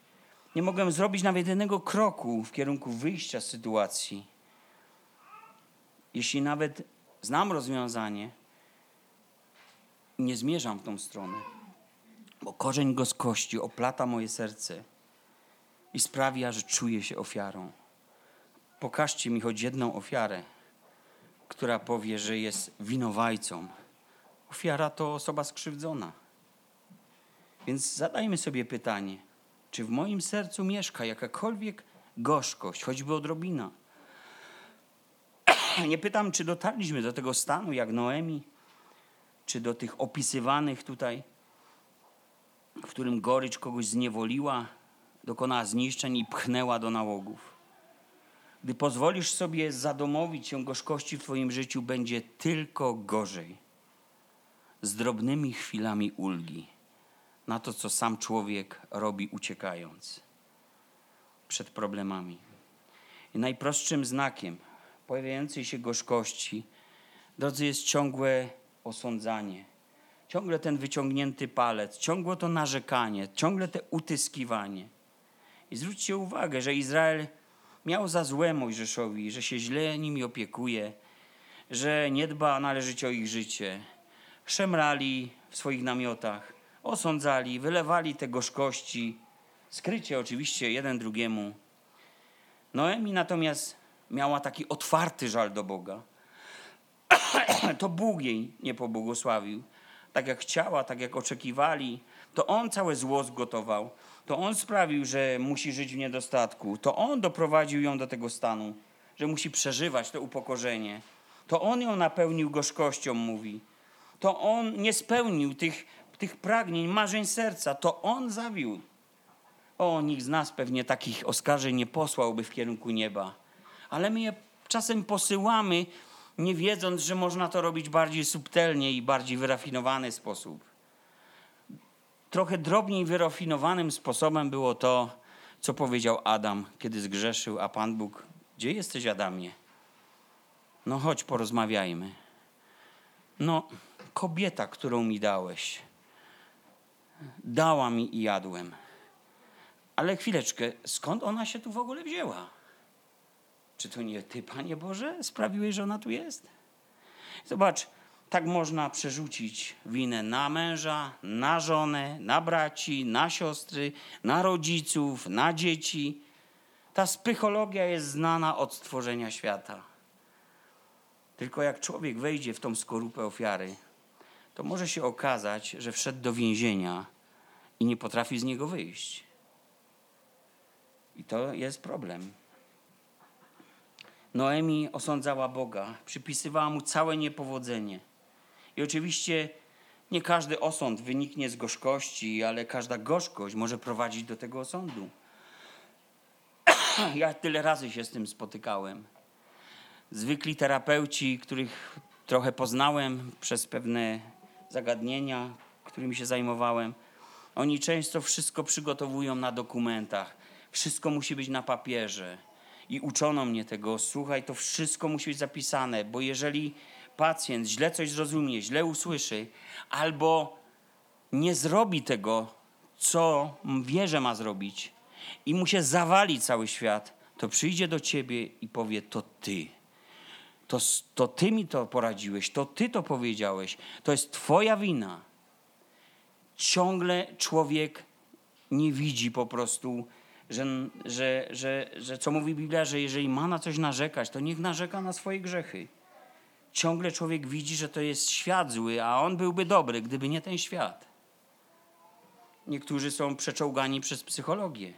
Nie mogę zrobić nawet jednego kroku w kierunku wyjścia z sytuacji. Jeśli nawet znam rozwiązanie, nie zmierzam w tą stronę, bo korzeń gorzkości oplata moje serce i sprawia, że czuję się ofiarą. Pokażcie mi choć jedną ofiarę, która powie, że jest winowajcą. Ofiara to osoba skrzywdzona. Więc zadajmy sobie pytanie, czy w moim sercu mieszka jakakolwiek gorzkość, choćby odrobina. [clears throat] Nie pytam, czy dotarliśmy do tego stanu jak Noemi, czy do tych opisywanych tutaj, w którym gorycz kogoś zniewoliła, dokonała zniszczeń i pchnęła do nałogów. Gdy pozwolisz sobie zadomowić się gorzkości w Twoim życiu, będzie tylko gorzej. Z drobnymi chwilami ulgi na to, co sam człowiek robi, uciekając przed problemami. I najprostszym znakiem pojawiającej się gorzkości, drodzy, jest ciągłe osądzanie. Ciągle ten wyciągnięty palec, ciągłe to narzekanie, ciągle te utyskiwanie. I zwróćcie uwagę, że Izrael miał za złe Mojżeszowi, że się źle nimi opiekuje, że nie dba należycie o ich życie. Szemrali w swoich namiotach, osądzali, wylewali te gorzkości, skrycie oczywiście jeden drugiemu. Noemi natomiast miała taki otwarty żal do Boga. [clears throat] to Bóg jej nie pobłogosławił. Tak jak chciała, tak jak oczekiwali, to On całe zło zgotował. To On sprawił, że musi żyć w niedostatku. To On doprowadził ją do tego stanu, że musi przeżywać to upokorzenie. To On ją napełnił gorzkością, mówi. To On nie spełnił tych, tych pragnień, marzeń serca. To On zawiódł. O, nikt z nas pewnie takich oskarżeń nie posłałby w kierunku nieba. Ale my je czasem posyłamy, nie wiedząc, że można to robić bardziej subtelnie i bardziej wyrafinowany sposób. Trochę drobniej wyrafinowanym sposobem było to, co powiedział Adam, kiedy zgrzeszył, a Pan Bóg, gdzie jesteś Adamie? No chodź, porozmawiajmy. No, kobieta, którą mi dałeś, dała mi i jadłem. Ale chwileczkę, skąd ona się tu w ogóle wzięła? Czy to nie ty, Panie Boże, sprawiłeś, że ona tu jest? Zobacz, tak można przerzucić winę na męża, na żonę, na braci, na siostry, na rodziców, na dzieci. Ta psychologia jest znana od stworzenia świata. Tylko jak człowiek wejdzie w tą skorupę ofiary, to może się okazać, że wszedł do więzienia i nie potrafi z niego wyjść. I to jest problem. Noemi osądzała Boga, przypisywała mu całe niepowodzenie. I oczywiście nie każdy osąd wyniknie z gorzkości, ale każda gorzkość może prowadzić do tego osądu. [clears throat] ja tyle razy się z tym spotykałem. Zwykli terapeuci, których trochę poznałem przez pewne zagadnienia, którymi się zajmowałem, oni często wszystko przygotowują na dokumentach. Wszystko musi być na papierze i uczono mnie tego, słuchaj, to wszystko musi być zapisane, bo jeżeli pacjent źle coś zrozumie, źle usłyszy, albo nie zrobi tego, co wie, że ma zrobić, i mu się zawali cały świat, to przyjdzie do ciebie i powie: To ty. To, to ty mi to poradziłeś, to ty to powiedziałeś, to jest twoja wina. Ciągle człowiek nie widzi po prostu że, że, że, że co mówi Biblia, że jeżeli ma na coś narzekać, to niech narzeka na swoje grzechy. Ciągle człowiek widzi, że to jest świat zły, a on byłby dobry, gdyby nie ten świat. Niektórzy są przeczołgani przez psychologię.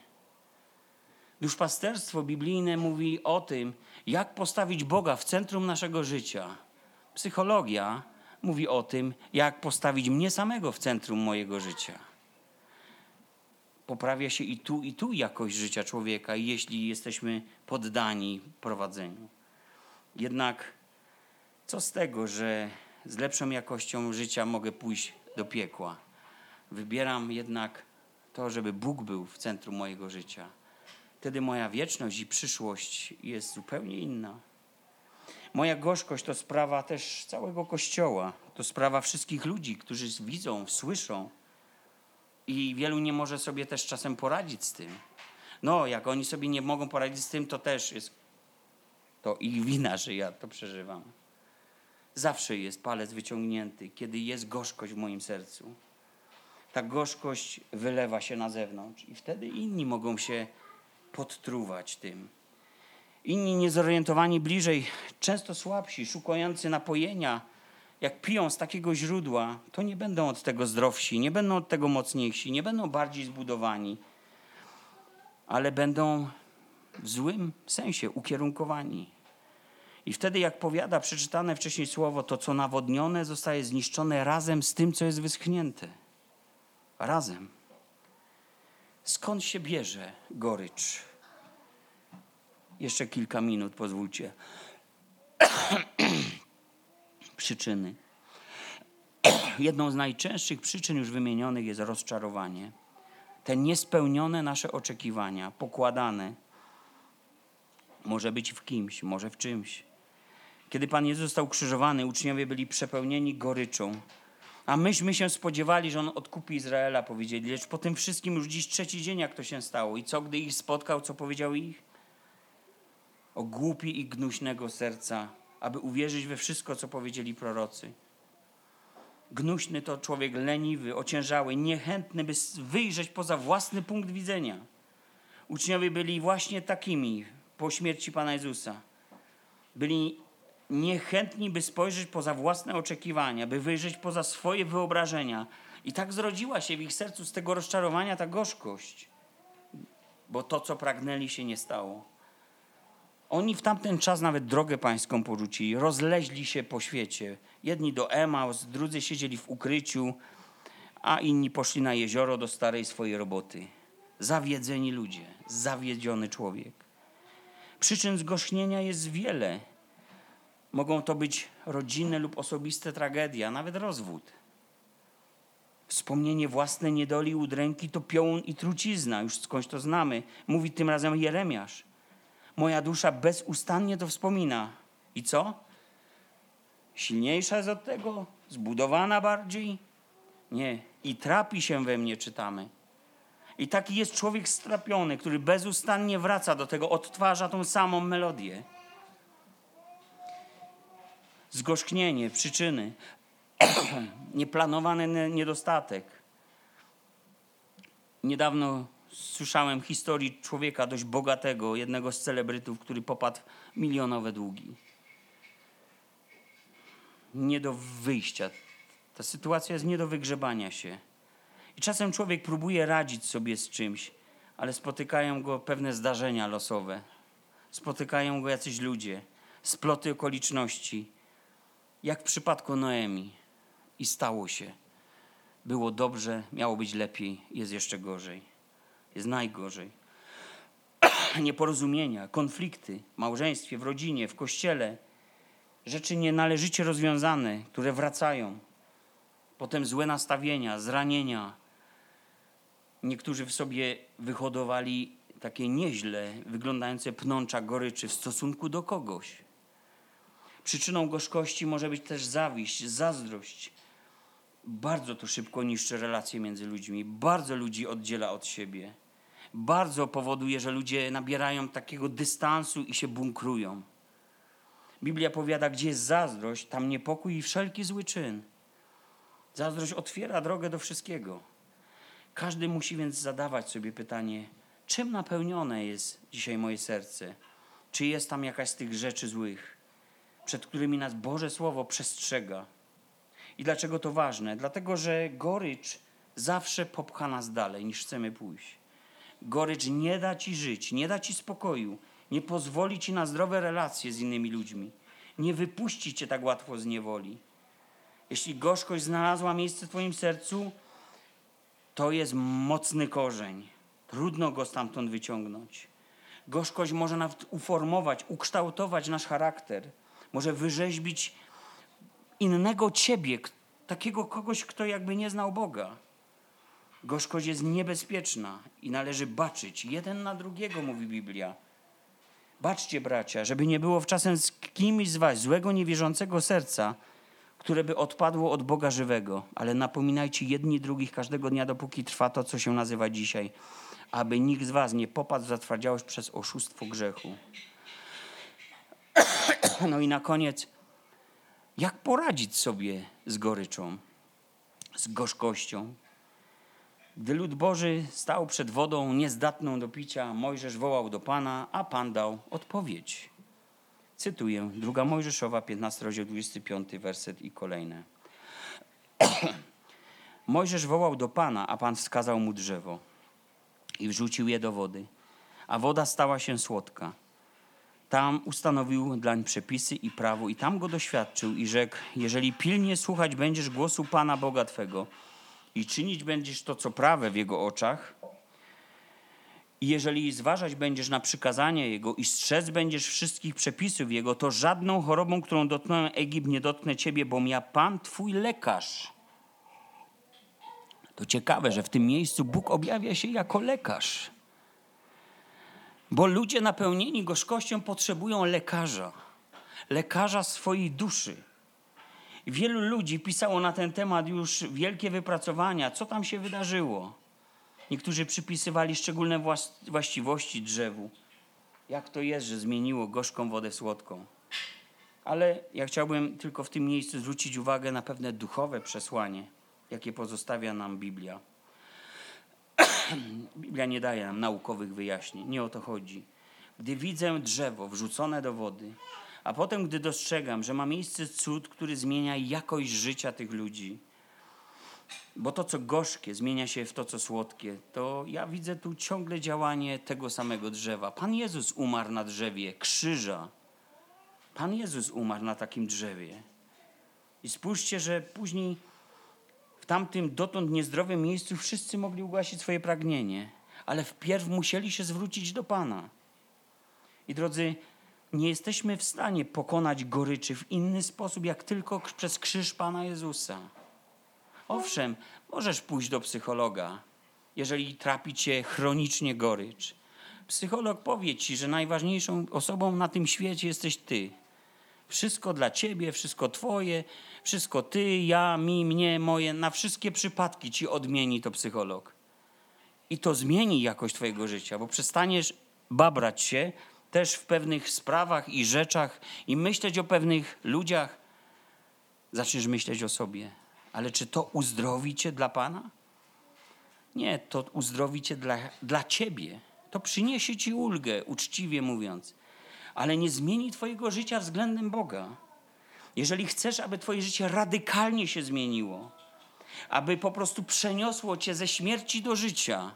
Duszpasterstwo biblijne mówi o tym, jak postawić Boga w centrum naszego życia. Psychologia mówi o tym, jak postawić mnie samego w centrum mojego życia. Poprawia się i tu, i tu jakość życia człowieka, jeśli jesteśmy poddani prowadzeniu. Jednak co z tego, że z lepszą jakością życia mogę pójść do piekła? Wybieram jednak to, żeby Bóg był w centrum mojego życia. Wtedy moja wieczność i przyszłość jest zupełnie inna. Moja gorzkość to sprawa też całego Kościoła. To sprawa wszystkich ludzi, którzy widzą, słyszą. I wielu nie może sobie też czasem poradzić z tym. No, jak oni sobie nie mogą poradzić z tym, to też jest to ich wina, że ja to przeżywam. Zawsze jest palec wyciągnięty, kiedy jest gorzkość w moim sercu. Ta gorzkość wylewa się na zewnątrz i wtedy inni mogą się podtruwać tym. Inni niezorientowani bliżej, często słabsi, szukający napojenia, jak piją z takiego źródła, to nie będą od tego zdrowsi, nie będą od tego mocniejsi, nie będą bardziej zbudowani, ale będą w złym sensie ukierunkowani. I wtedy, jak powiada przeczytane wcześniej słowo, to co nawodnione zostaje zniszczone razem z tym, co jest wyschnięte. Razem. Skąd się bierze gorycz? Jeszcze kilka minut, pozwólcie. [clears throat] Przyczyny. [clears throat] Jedną z najczęstszych przyczyn już wymienionych jest rozczarowanie. Te niespełnione nasze oczekiwania, pokładane, może być w kimś, może w czymś. Kiedy Pan Jezus został krzyżowany, uczniowie byli przepełnieni goryczą. A myśmy się spodziewali, że On odkupi Izraela, powiedzieli. Lecz po tym wszystkim już dziś trzeci dzień, jak to się stało. I co, gdy ich spotkał, co powiedział ich? O głupi i gnuśnego serca, aby uwierzyć we wszystko, co powiedzieli prorocy. Gnuśny to człowiek leniwy, ociężały, niechętny, by wyjrzeć poza własny punkt widzenia. Uczniowie byli właśnie takimi po śmierci Pana Jezusa. Byli niechętni, by spojrzeć poza własne oczekiwania, by wyjrzeć poza swoje wyobrażenia. I tak zrodziła się w ich sercu z tego rozczarowania ta gorzkość, bo to, co pragnęli, się nie stało. Oni w tamten czas nawet drogę pańską porzucili, rozleźli się po świecie. Jedni do Emaus, drudzy siedzieli w ukryciu, a inni poszli na jezioro do starej swojej roboty. Zawiedzeni ludzie, zawiedziony człowiek. Przyczyn zgorzchnienia jest wiele. Mogą to być rodzinne lub osobiste tragedie, a nawet rozwód. Wspomnienie własnej niedoli udręki to piołun i trucizna, już skądś to znamy. Mówi tym razem Jeremiasz. Moja dusza bezustannie to wspomina. I co? Silniejsza jest od tego? Zbudowana bardziej? Nie. I trapi się we mnie, czytamy. I taki jest człowiek strapiony, który bezustannie wraca do tego, odtwarza tą samą melodię. Zgorzknienie, przyczyny, [clears throat] nieplanowany niedostatek. Niedawno słyszałem historii człowieka dość bogatego, jednego z celebrytów, który popadł w milionowe długi. Nie do wyjścia. Ta sytuacja jest nie do wygrzebania się. I czasem człowiek próbuje radzić sobie z czymś, ale spotykają go pewne zdarzenia losowe. Spotykają go jacyś ludzie, sploty okoliczności. Jak w przypadku Noemi. I stało się. Było dobrze, miało być lepiej, jest jeszcze gorzej. Jest najgorzej. [clears throat] Nieporozumienia, konflikty w małżeństwie, w rodzinie, w kościele. Rzeczy nienależycie rozwiązane, które wracają. Potem złe nastawienia, zranienia, Niektórzy w sobie wyhodowali takie nieźle wyglądające pnącza goryczy w stosunku do kogoś. Przyczyną gorzkości może być też zawiść, zazdrość. Bardzo to szybko niszczy relacje między ludźmi, bardzo ludzi oddziela od siebie. Bardzo powoduje, że ludzie nabierają takiego dystansu i się bunkrują. Biblia powiada, gdzie jest zazdrość, tam niepokój i wszelki zły czyn. Zazdrość otwiera drogę do wszystkiego. Każdy musi więc zadawać sobie pytanie, czym napełnione jest dzisiaj moje serce? Czy jest tam jakaś z tych rzeczy złych, przed którymi nas Boże Słowo przestrzega? I dlaczego to ważne? Dlatego, że gorycz zawsze popcha nas dalej niż chcemy pójść. Gorycz nie da ci żyć, nie da ci spokoju, nie pozwoli ci na zdrowe relacje z innymi ludźmi, Nie wypuści cię tak łatwo z niewoli. Jeśli gorzkość znalazła miejsce w twoim sercu, to jest mocny korzeń. Trudno go stamtąd wyciągnąć. Gorzkość może nawet uformować, ukształtować nasz charakter. Może wyrzeźbić innego ciebie, takiego kogoś, kto jakby nie znał Boga. Gorzkość jest niebezpieczna i należy baczyć jeden na drugiego, mówi Biblia. Baczcie, bracia, żeby nie było wczasem z kimś z was złego, niewierzącego serca, które by odpadło od Boga żywego, ale napominajcie jedni drugich każdego dnia, dopóki trwa to, co się nazywa dzisiaj, aby nikt z was nie popadł w zatwardziałość przez oszustwo grzechu. No i na koniec, jak poradzić sobie z goryczą, z gorzkością? Gdy lud Boży stał przed wodą niezdatną do picia, Mojżesz wołał do Pana, a Pan dał odpowiedź. Cytuję, druga Mojżeszowa, 15 rozdział 25, werset i kolejne. [clears throat] Mojżesz wołał do Pana, a Pan wskazał mu drzewo i wrzucił je do wody, a woda stała się słodka. Tam ustanowił dlań przepisy i prawo i tam go doświadczył i rzekł, jeżeli pilnie słuchać będziesz głosu Pana Boga Twego i czynić będziesz to, co prawe w Jego oczach, i jeżeli zważać będziesz na przykazanie Jego i strzec będziesz wszystkich przepisów Jego, to żadną chorobą, którą dotknąłem Egipt, nie dotknę Ciebie, bo ja Pan Twój lekarz. To ciekawe, że w tym miejscu Bóg objawia się jako lekarz. Bo ludzie napełnieni gorzkością potrzebują lekarza. Lekarza swojej duszy. Wielu ludzi pisało na ten temat już wielkie wypracowania, co tam się wydarzyło. Niektórzy przypisywali szczególne właściwości drzewu. Jak to jest, że zmieniło gorzką wodę w słodką. Ale ja chciałbym tylko w tym miejscu zwrócić uwagę na pewne duchowe przesłanie, jakie pozostawia nam Biblia. [clears throat] Biblia nie daje nam naukowych wyjaśnień, nie o to chodzi. Gdy widzę drzewo wrzucone do wody, a potem gdy dostrzegam, że ma miejsce cud, który zmienia jakość życia tych ludzi, bo to, co gorzkie, zmienia się w to, co słodkie, to ja widzę tu ciągle działanie tego samego drzewa. Pan Jezus umarł na drzewie krzyża. Pan Jezus umarł na takim drzewie. I spójrzcie, że później tamtym dotąd niezdrowym miejscu wszyscy mogli ugasić swoje pragnienie, ale wpierw musieli się zwrócić do Pana. I drodzy, nie jesteśmy w stanie pokonać goryczy w inny sposób, jak tylko przez krzyż Pana Jezusa. Owszem, możesz pójść do psychologa, jeżeli trapi cię chronicznie gorycz. Psycholog powie ci, że najważniejszą osobą na tym świecie jesteś ty. Wszystko dla ciebie, wszystko twoje, wszystko ty, ja, mi, mnie, moje, na wszystkie przypadki ci odmieni to psycholog. I to zmieni jakość twojego życia, bo przestaniesz babrać się też w pewnych sprawach i rzeczach i myśleć o pewnych ludziach. Zaczniesz myśleć o sobie. Ale czy to uzdrowi cię dla Pana? Nie, to uzdrowi cię dla, dla ciebie. To przyniesie ci ulgę, uczciwie mówiąc, ale nie zmieni twojego życia względem Boga. Jeżeli chcesz, aby twoje życie radykalnie się zmieniło, aby po prostu przeniosło cię ze śmierci do życia,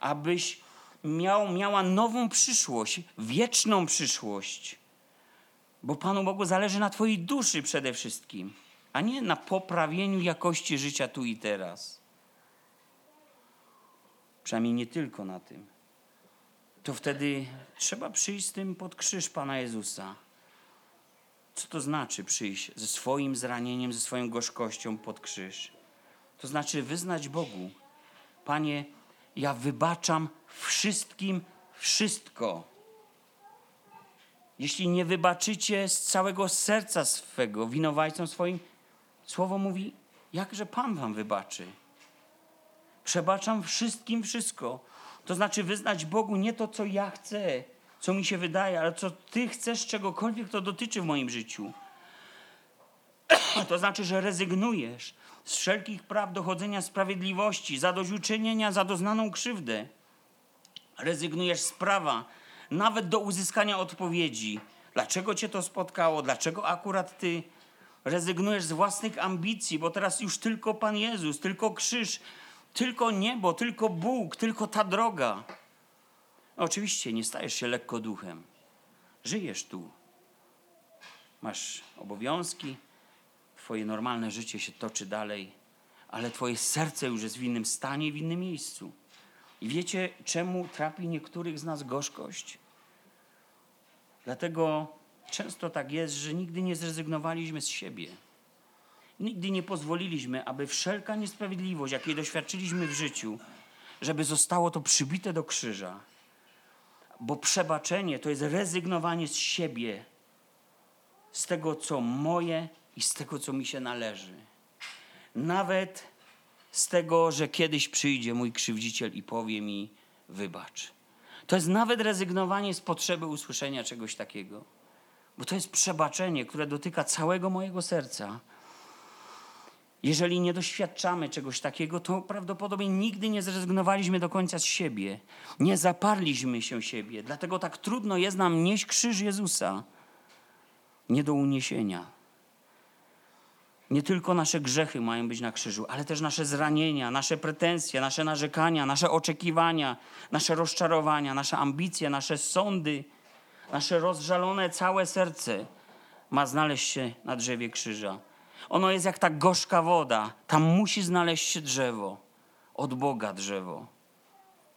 abyś miał, miała nową przyszłość, wieczną przyszłość, bo Panu Bogu zależy na Twojej duszy przede wszystkim, a nie na poprawieniu jakości życia tu i teraz. Przynajmniej nie tylko na tym. To wtedy trzeba przyjść z tym pod krzyż Pana Jezusa. Co to znaczy przyjść ze swoim zranieniem, ze swoją gorzkością pod krzyż? To znaczy wyznać Bogu: Panie, ja wybaczam wszystkim wszystko. Jeśli nie wybaczycie z całego serca swego winowajcom swoim, słowo mówi, jakże Pan wam wybaczy. Przebaczam wszystkim wszystko. To znaczy wyznać Bogu nie to, co ja chcę, co mi się wydaje, ale co Ty chcesz, czegokolwiek to dotyczy w moim życiu. [clears throat] To znaczy, że rezygnujesz z wszelkich praw dochodzenia sprawiedliwości, zadośćuczynienia za doznaną krzywdę. Rezygnujesz z prawa, nawet do uzyskania odpowiedzi. Dlaczego cię to spotkało? Dlaczego akurat ty? Rezygnujesz z własnych ambicji, bo teraz już tylko Pan Jezus, tylko krzyż, tylko niebo, tylko Bóg, tylko ta droga. Oczywiście nie stajesz się lekko duchem. Żyjesz tu. masz obowiązki, twoje normalne życie się toczy dalej, ale twoje serce już jest w innym stanie, w innym miejscu. I wiecie, czemu trapi niektórych z nas gorzkość? Dlatego często tak jest, że nigdy nie zrezygnowaliśmy z siebie. Nigdy nie pozwoliliśmy, aby wszelka niesprawiedliwość, jakiej doświadczyliśmy w życiu, żeby zostało to przybite do krzyża. Bo przebaczenie to jest rezygnowanie z siebie, z tego, co moje i z tego, co mi się należy. Nawet z tego, że kiedyś przyjdzie mój krzywdziciel i powie mi: wybacz. To jest nawet rezygnowanie z potrzeby usłyszenia czegoś takiego, bo to jest przebaczenie, które dotyka całego mojego serca. Jeżeli nie doświadczamy czegoś takiego, to prawdopodobnie nigdy nie zrezygnowaliśmy do końca z siebie. Nie zaparliśmy się siebie. Dlatego tak trudno jest nam nieść krzyż Jezusa. Nie do uniesienia. Nie tylko nasze grzechy mają być na krzyżu, ale też nasze zranienia, nasze pretensje, nasze narzekania, nasze oczekiwania, nasze rozczarowania, nasze ambicje, nasze sądy, nasze rozżalone całe serce ma znaleźć się na drzewie krzyża. Ono jest jak ta gorzka woda. Tam musi znaleźć się drzewo. Od Boga drzewo.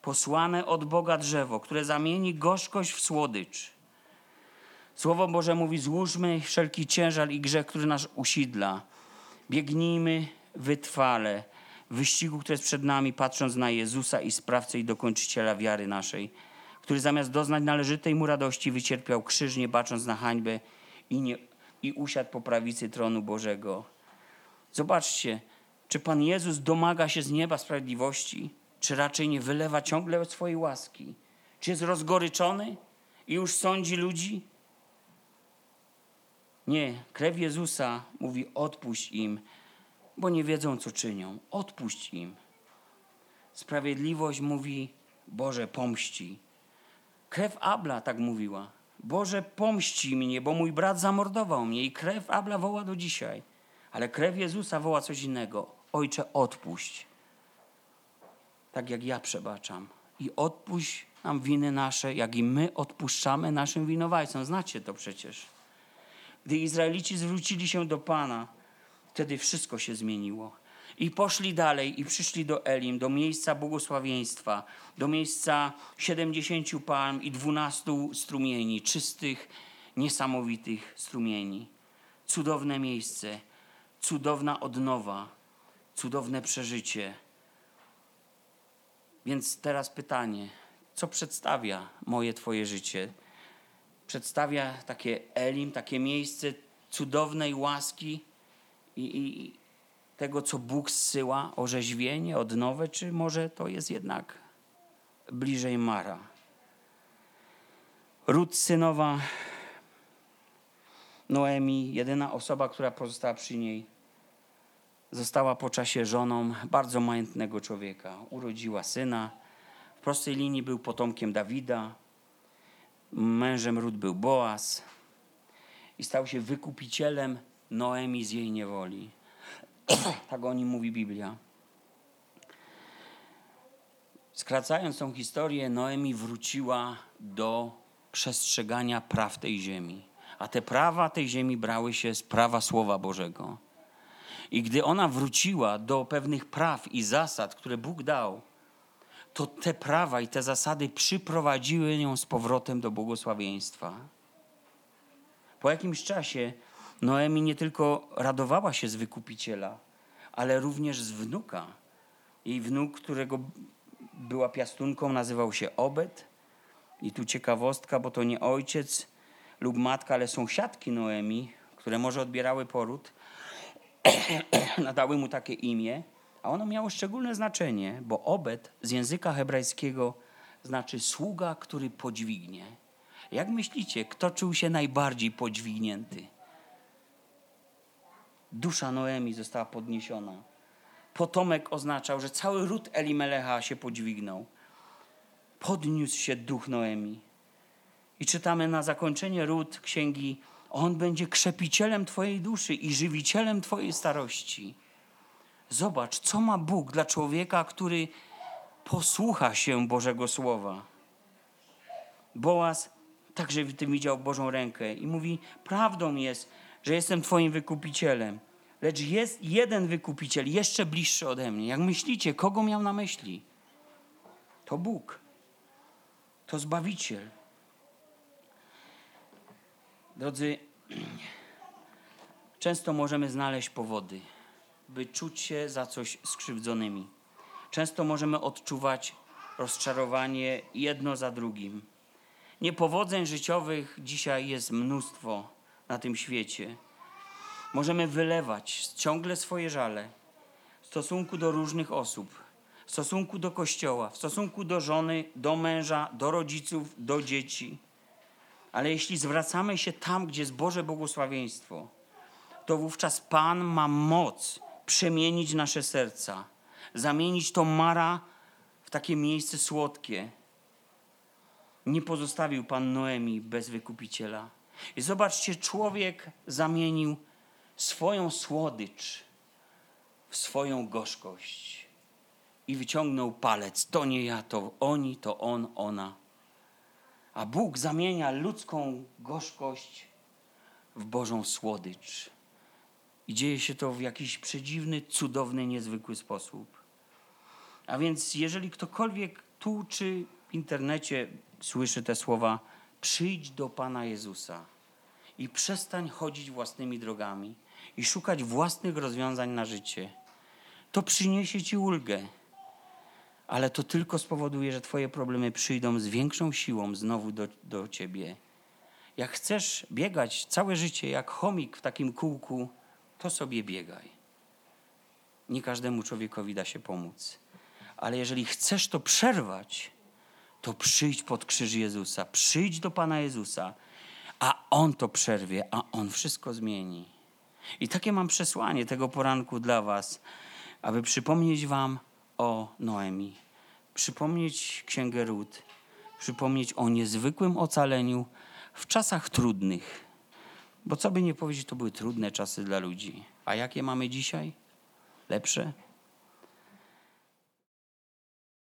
Posłane od Boga drzewo, które zamieni gorzkość w słodycz. Słowo Boże mówi: złóżmy wszelki ciężar i grzech, który nas usidla. Biegnijmy wytrwale w wyścigu, który jest przed nami, patrząc na Jezusa i sprawcę i dokończyciela wiary naszej, który zamiast doznać należytej mu radości wycierpiał krzyż, nie bacząc na hańbę i, nie, i usiadł po prawicy tronu Bożego. Zobaczcie, czy Pan Jezus domaga się z nieba sprawiedliwości, czy raczej nie wylewa ciągle swojej łaski? Czy jest rozgoryczony i już sądzi ludzi? Nie, krew Jezusa mówi: odpuść im, bo nie wiedzą, co czynią. Odpuść im. Sprawiedliwość mówi: Boże, pomści. Krew Abla tak mówiła: Boże, pomści mnie, bo mój brat zamordował mnie. I krew Abla woła do dzisiaj. Ale krew Jezusa woła coś innego: Ojcze, odpuść. Tak jak ja przebaczam. I odpuść nam winy nasze, jak i my odpuszczamy naszym winowajcom. Znacie to przecież. Gdy Izraelici zwrócili się do Pana, wtedy wszystko się zmieniło. I poszli dalej i przyszli do Elim, do miejsca błogosławieństwa, do miejsca siedemdziesięciu palm i dwunastu strumieni, czystych, niesamowitych strumieni. Cudowne miejsce, cudowna odnowa, cudowne przeżycie. Więc teraz pytanie, co przedstawia moje Twoje życie? przedstawia takie Elim, takie miejsce cudownej łaski i, i tego, co Bóg zsyła, orzeźwienie, odnowę, czy może to jest jednak bliżej Mara? Ród synowa Noemi, jedyna osoba, która pozostała przy niej, została po czasie żoną bardzo majętnego człowieka. Urodziła syna. W prostej linii był potomkiem Dawida, Mężem Rut był Boaz i stał się wykupicielem Noemi z jej niewoli. [coughs] tak o nim mówi Biblia. Skracając tą historię, Noemi wróciła do przestrzegania praw tej ziemi. A te prawa tej ziemi brały się z prawa Słowa Bożego. I gdy ona wróciła do pewnych praw i zasad, które Bóg dał, to te prawa i te zasady przyprowadziły ją z powrotem do błogosławieństwa. Po jakimś czasie Noemi nie tylko radowała się z wykupiciela, ale również z wnuka. Jej wnuk, którego była piastunką, nazywał się Obed. I tu ciekawostka, bo to nie ojciec lub matka, ale sąsiadki Noemi, które może odbierały poród, [clears throat] nadały mu takie imię. A ono miało szczególne znaczenie, bo obed z języka hebrajskiego znaczy sługa, który podźwignie. Jak myślicie, kto czuł się najbardziej podźwignięty? Dusza Noemi została podniesiona. Potomek oznaczał, że cały ród Elimelecha się podźwignął. Podniósł się duch Noemi. I czytamy na zakończenie ród księgi: On będzie krzepicielem Twojej duszy i żywicielem Twojej starości. Zobacz, co ma Bóg dla człowieka, który posłucha się Bożego Słowa. Boaz także w tym widział Bożą rękę i mówi: Prawdą jest, że jestem Twoim wykupicielem. Lecz jest jeden wykupiciel, jeszcze bliższy ode mnie. Jak myślicie, kogo miał na myśli? To Bóg. To Zbawiciel. Drodzy, [clears throat] często możemy znaleźć powody, by czuć się za coś skrzywdzonymi. Często możemy odczuwać rozczarowanie jedno za drugim. Niepowodzeń życiowych dzisiaj jest mnóstwo na tym świecie. Możemy wylewać ciągle swoje żale w stosunku do różnych osób, w stosunku do kościoła, w stosunku do żony, do męża, do rodziców, do dzieci. Ale jeśli zwracamy się tam, gdzie jest Boże błogosławieństwo, to wówczas Pan ma moc przemienić nasze serca, zamienić to mara w takie miejsce słodkie. Nie pozostawił Pan Noemi bez wykupiciela. I zobaczcie, człowiek zamienił swoją słodycz w swoją gorzkość i wyciągnął palec. To nie ja, to oni, to on, ona. A Bóg zamienia ludzką gorzkość w Bożą słodycz. I dzieje się to w jakiś przedziwny, cudowny, niezwykły sposób. A więc, jeżeli ktokolwiek tu czy w internecie słyszy te słowa, przyjdź do Pana Jezusa i przestań chodzić własnymi drogami i szukać własnych rozwiązań na życie, to przyniesie ci ulgę. Ale to tylko spowoduje, że Twoje problemy przyjdą z większą siłą znowu do, do Ciebie. Jak chcesz biegać całe życie jak chomik w takim kółku, to sobie biegaj. Nie każdemu człowiekowi da się pomóc. Ale jeżeli chcesz to przerwać, to przyjdź pod krzyż Jezusa, przyjdź do Pana Jezusa, a On to przerwie, a On wszystko zmieni. I takie mam przesłanie tego poranku dla Was, aby przypomnieć Wam o Noemi, przypomnieć Księgę Rut, przypomnieć o niezwykłym ocaleniu w czasach trudnych. Bo co by nie powiedzieć, to były trudne czasy dla ludzi. A jakie mamy dzisiaj? Lepsze?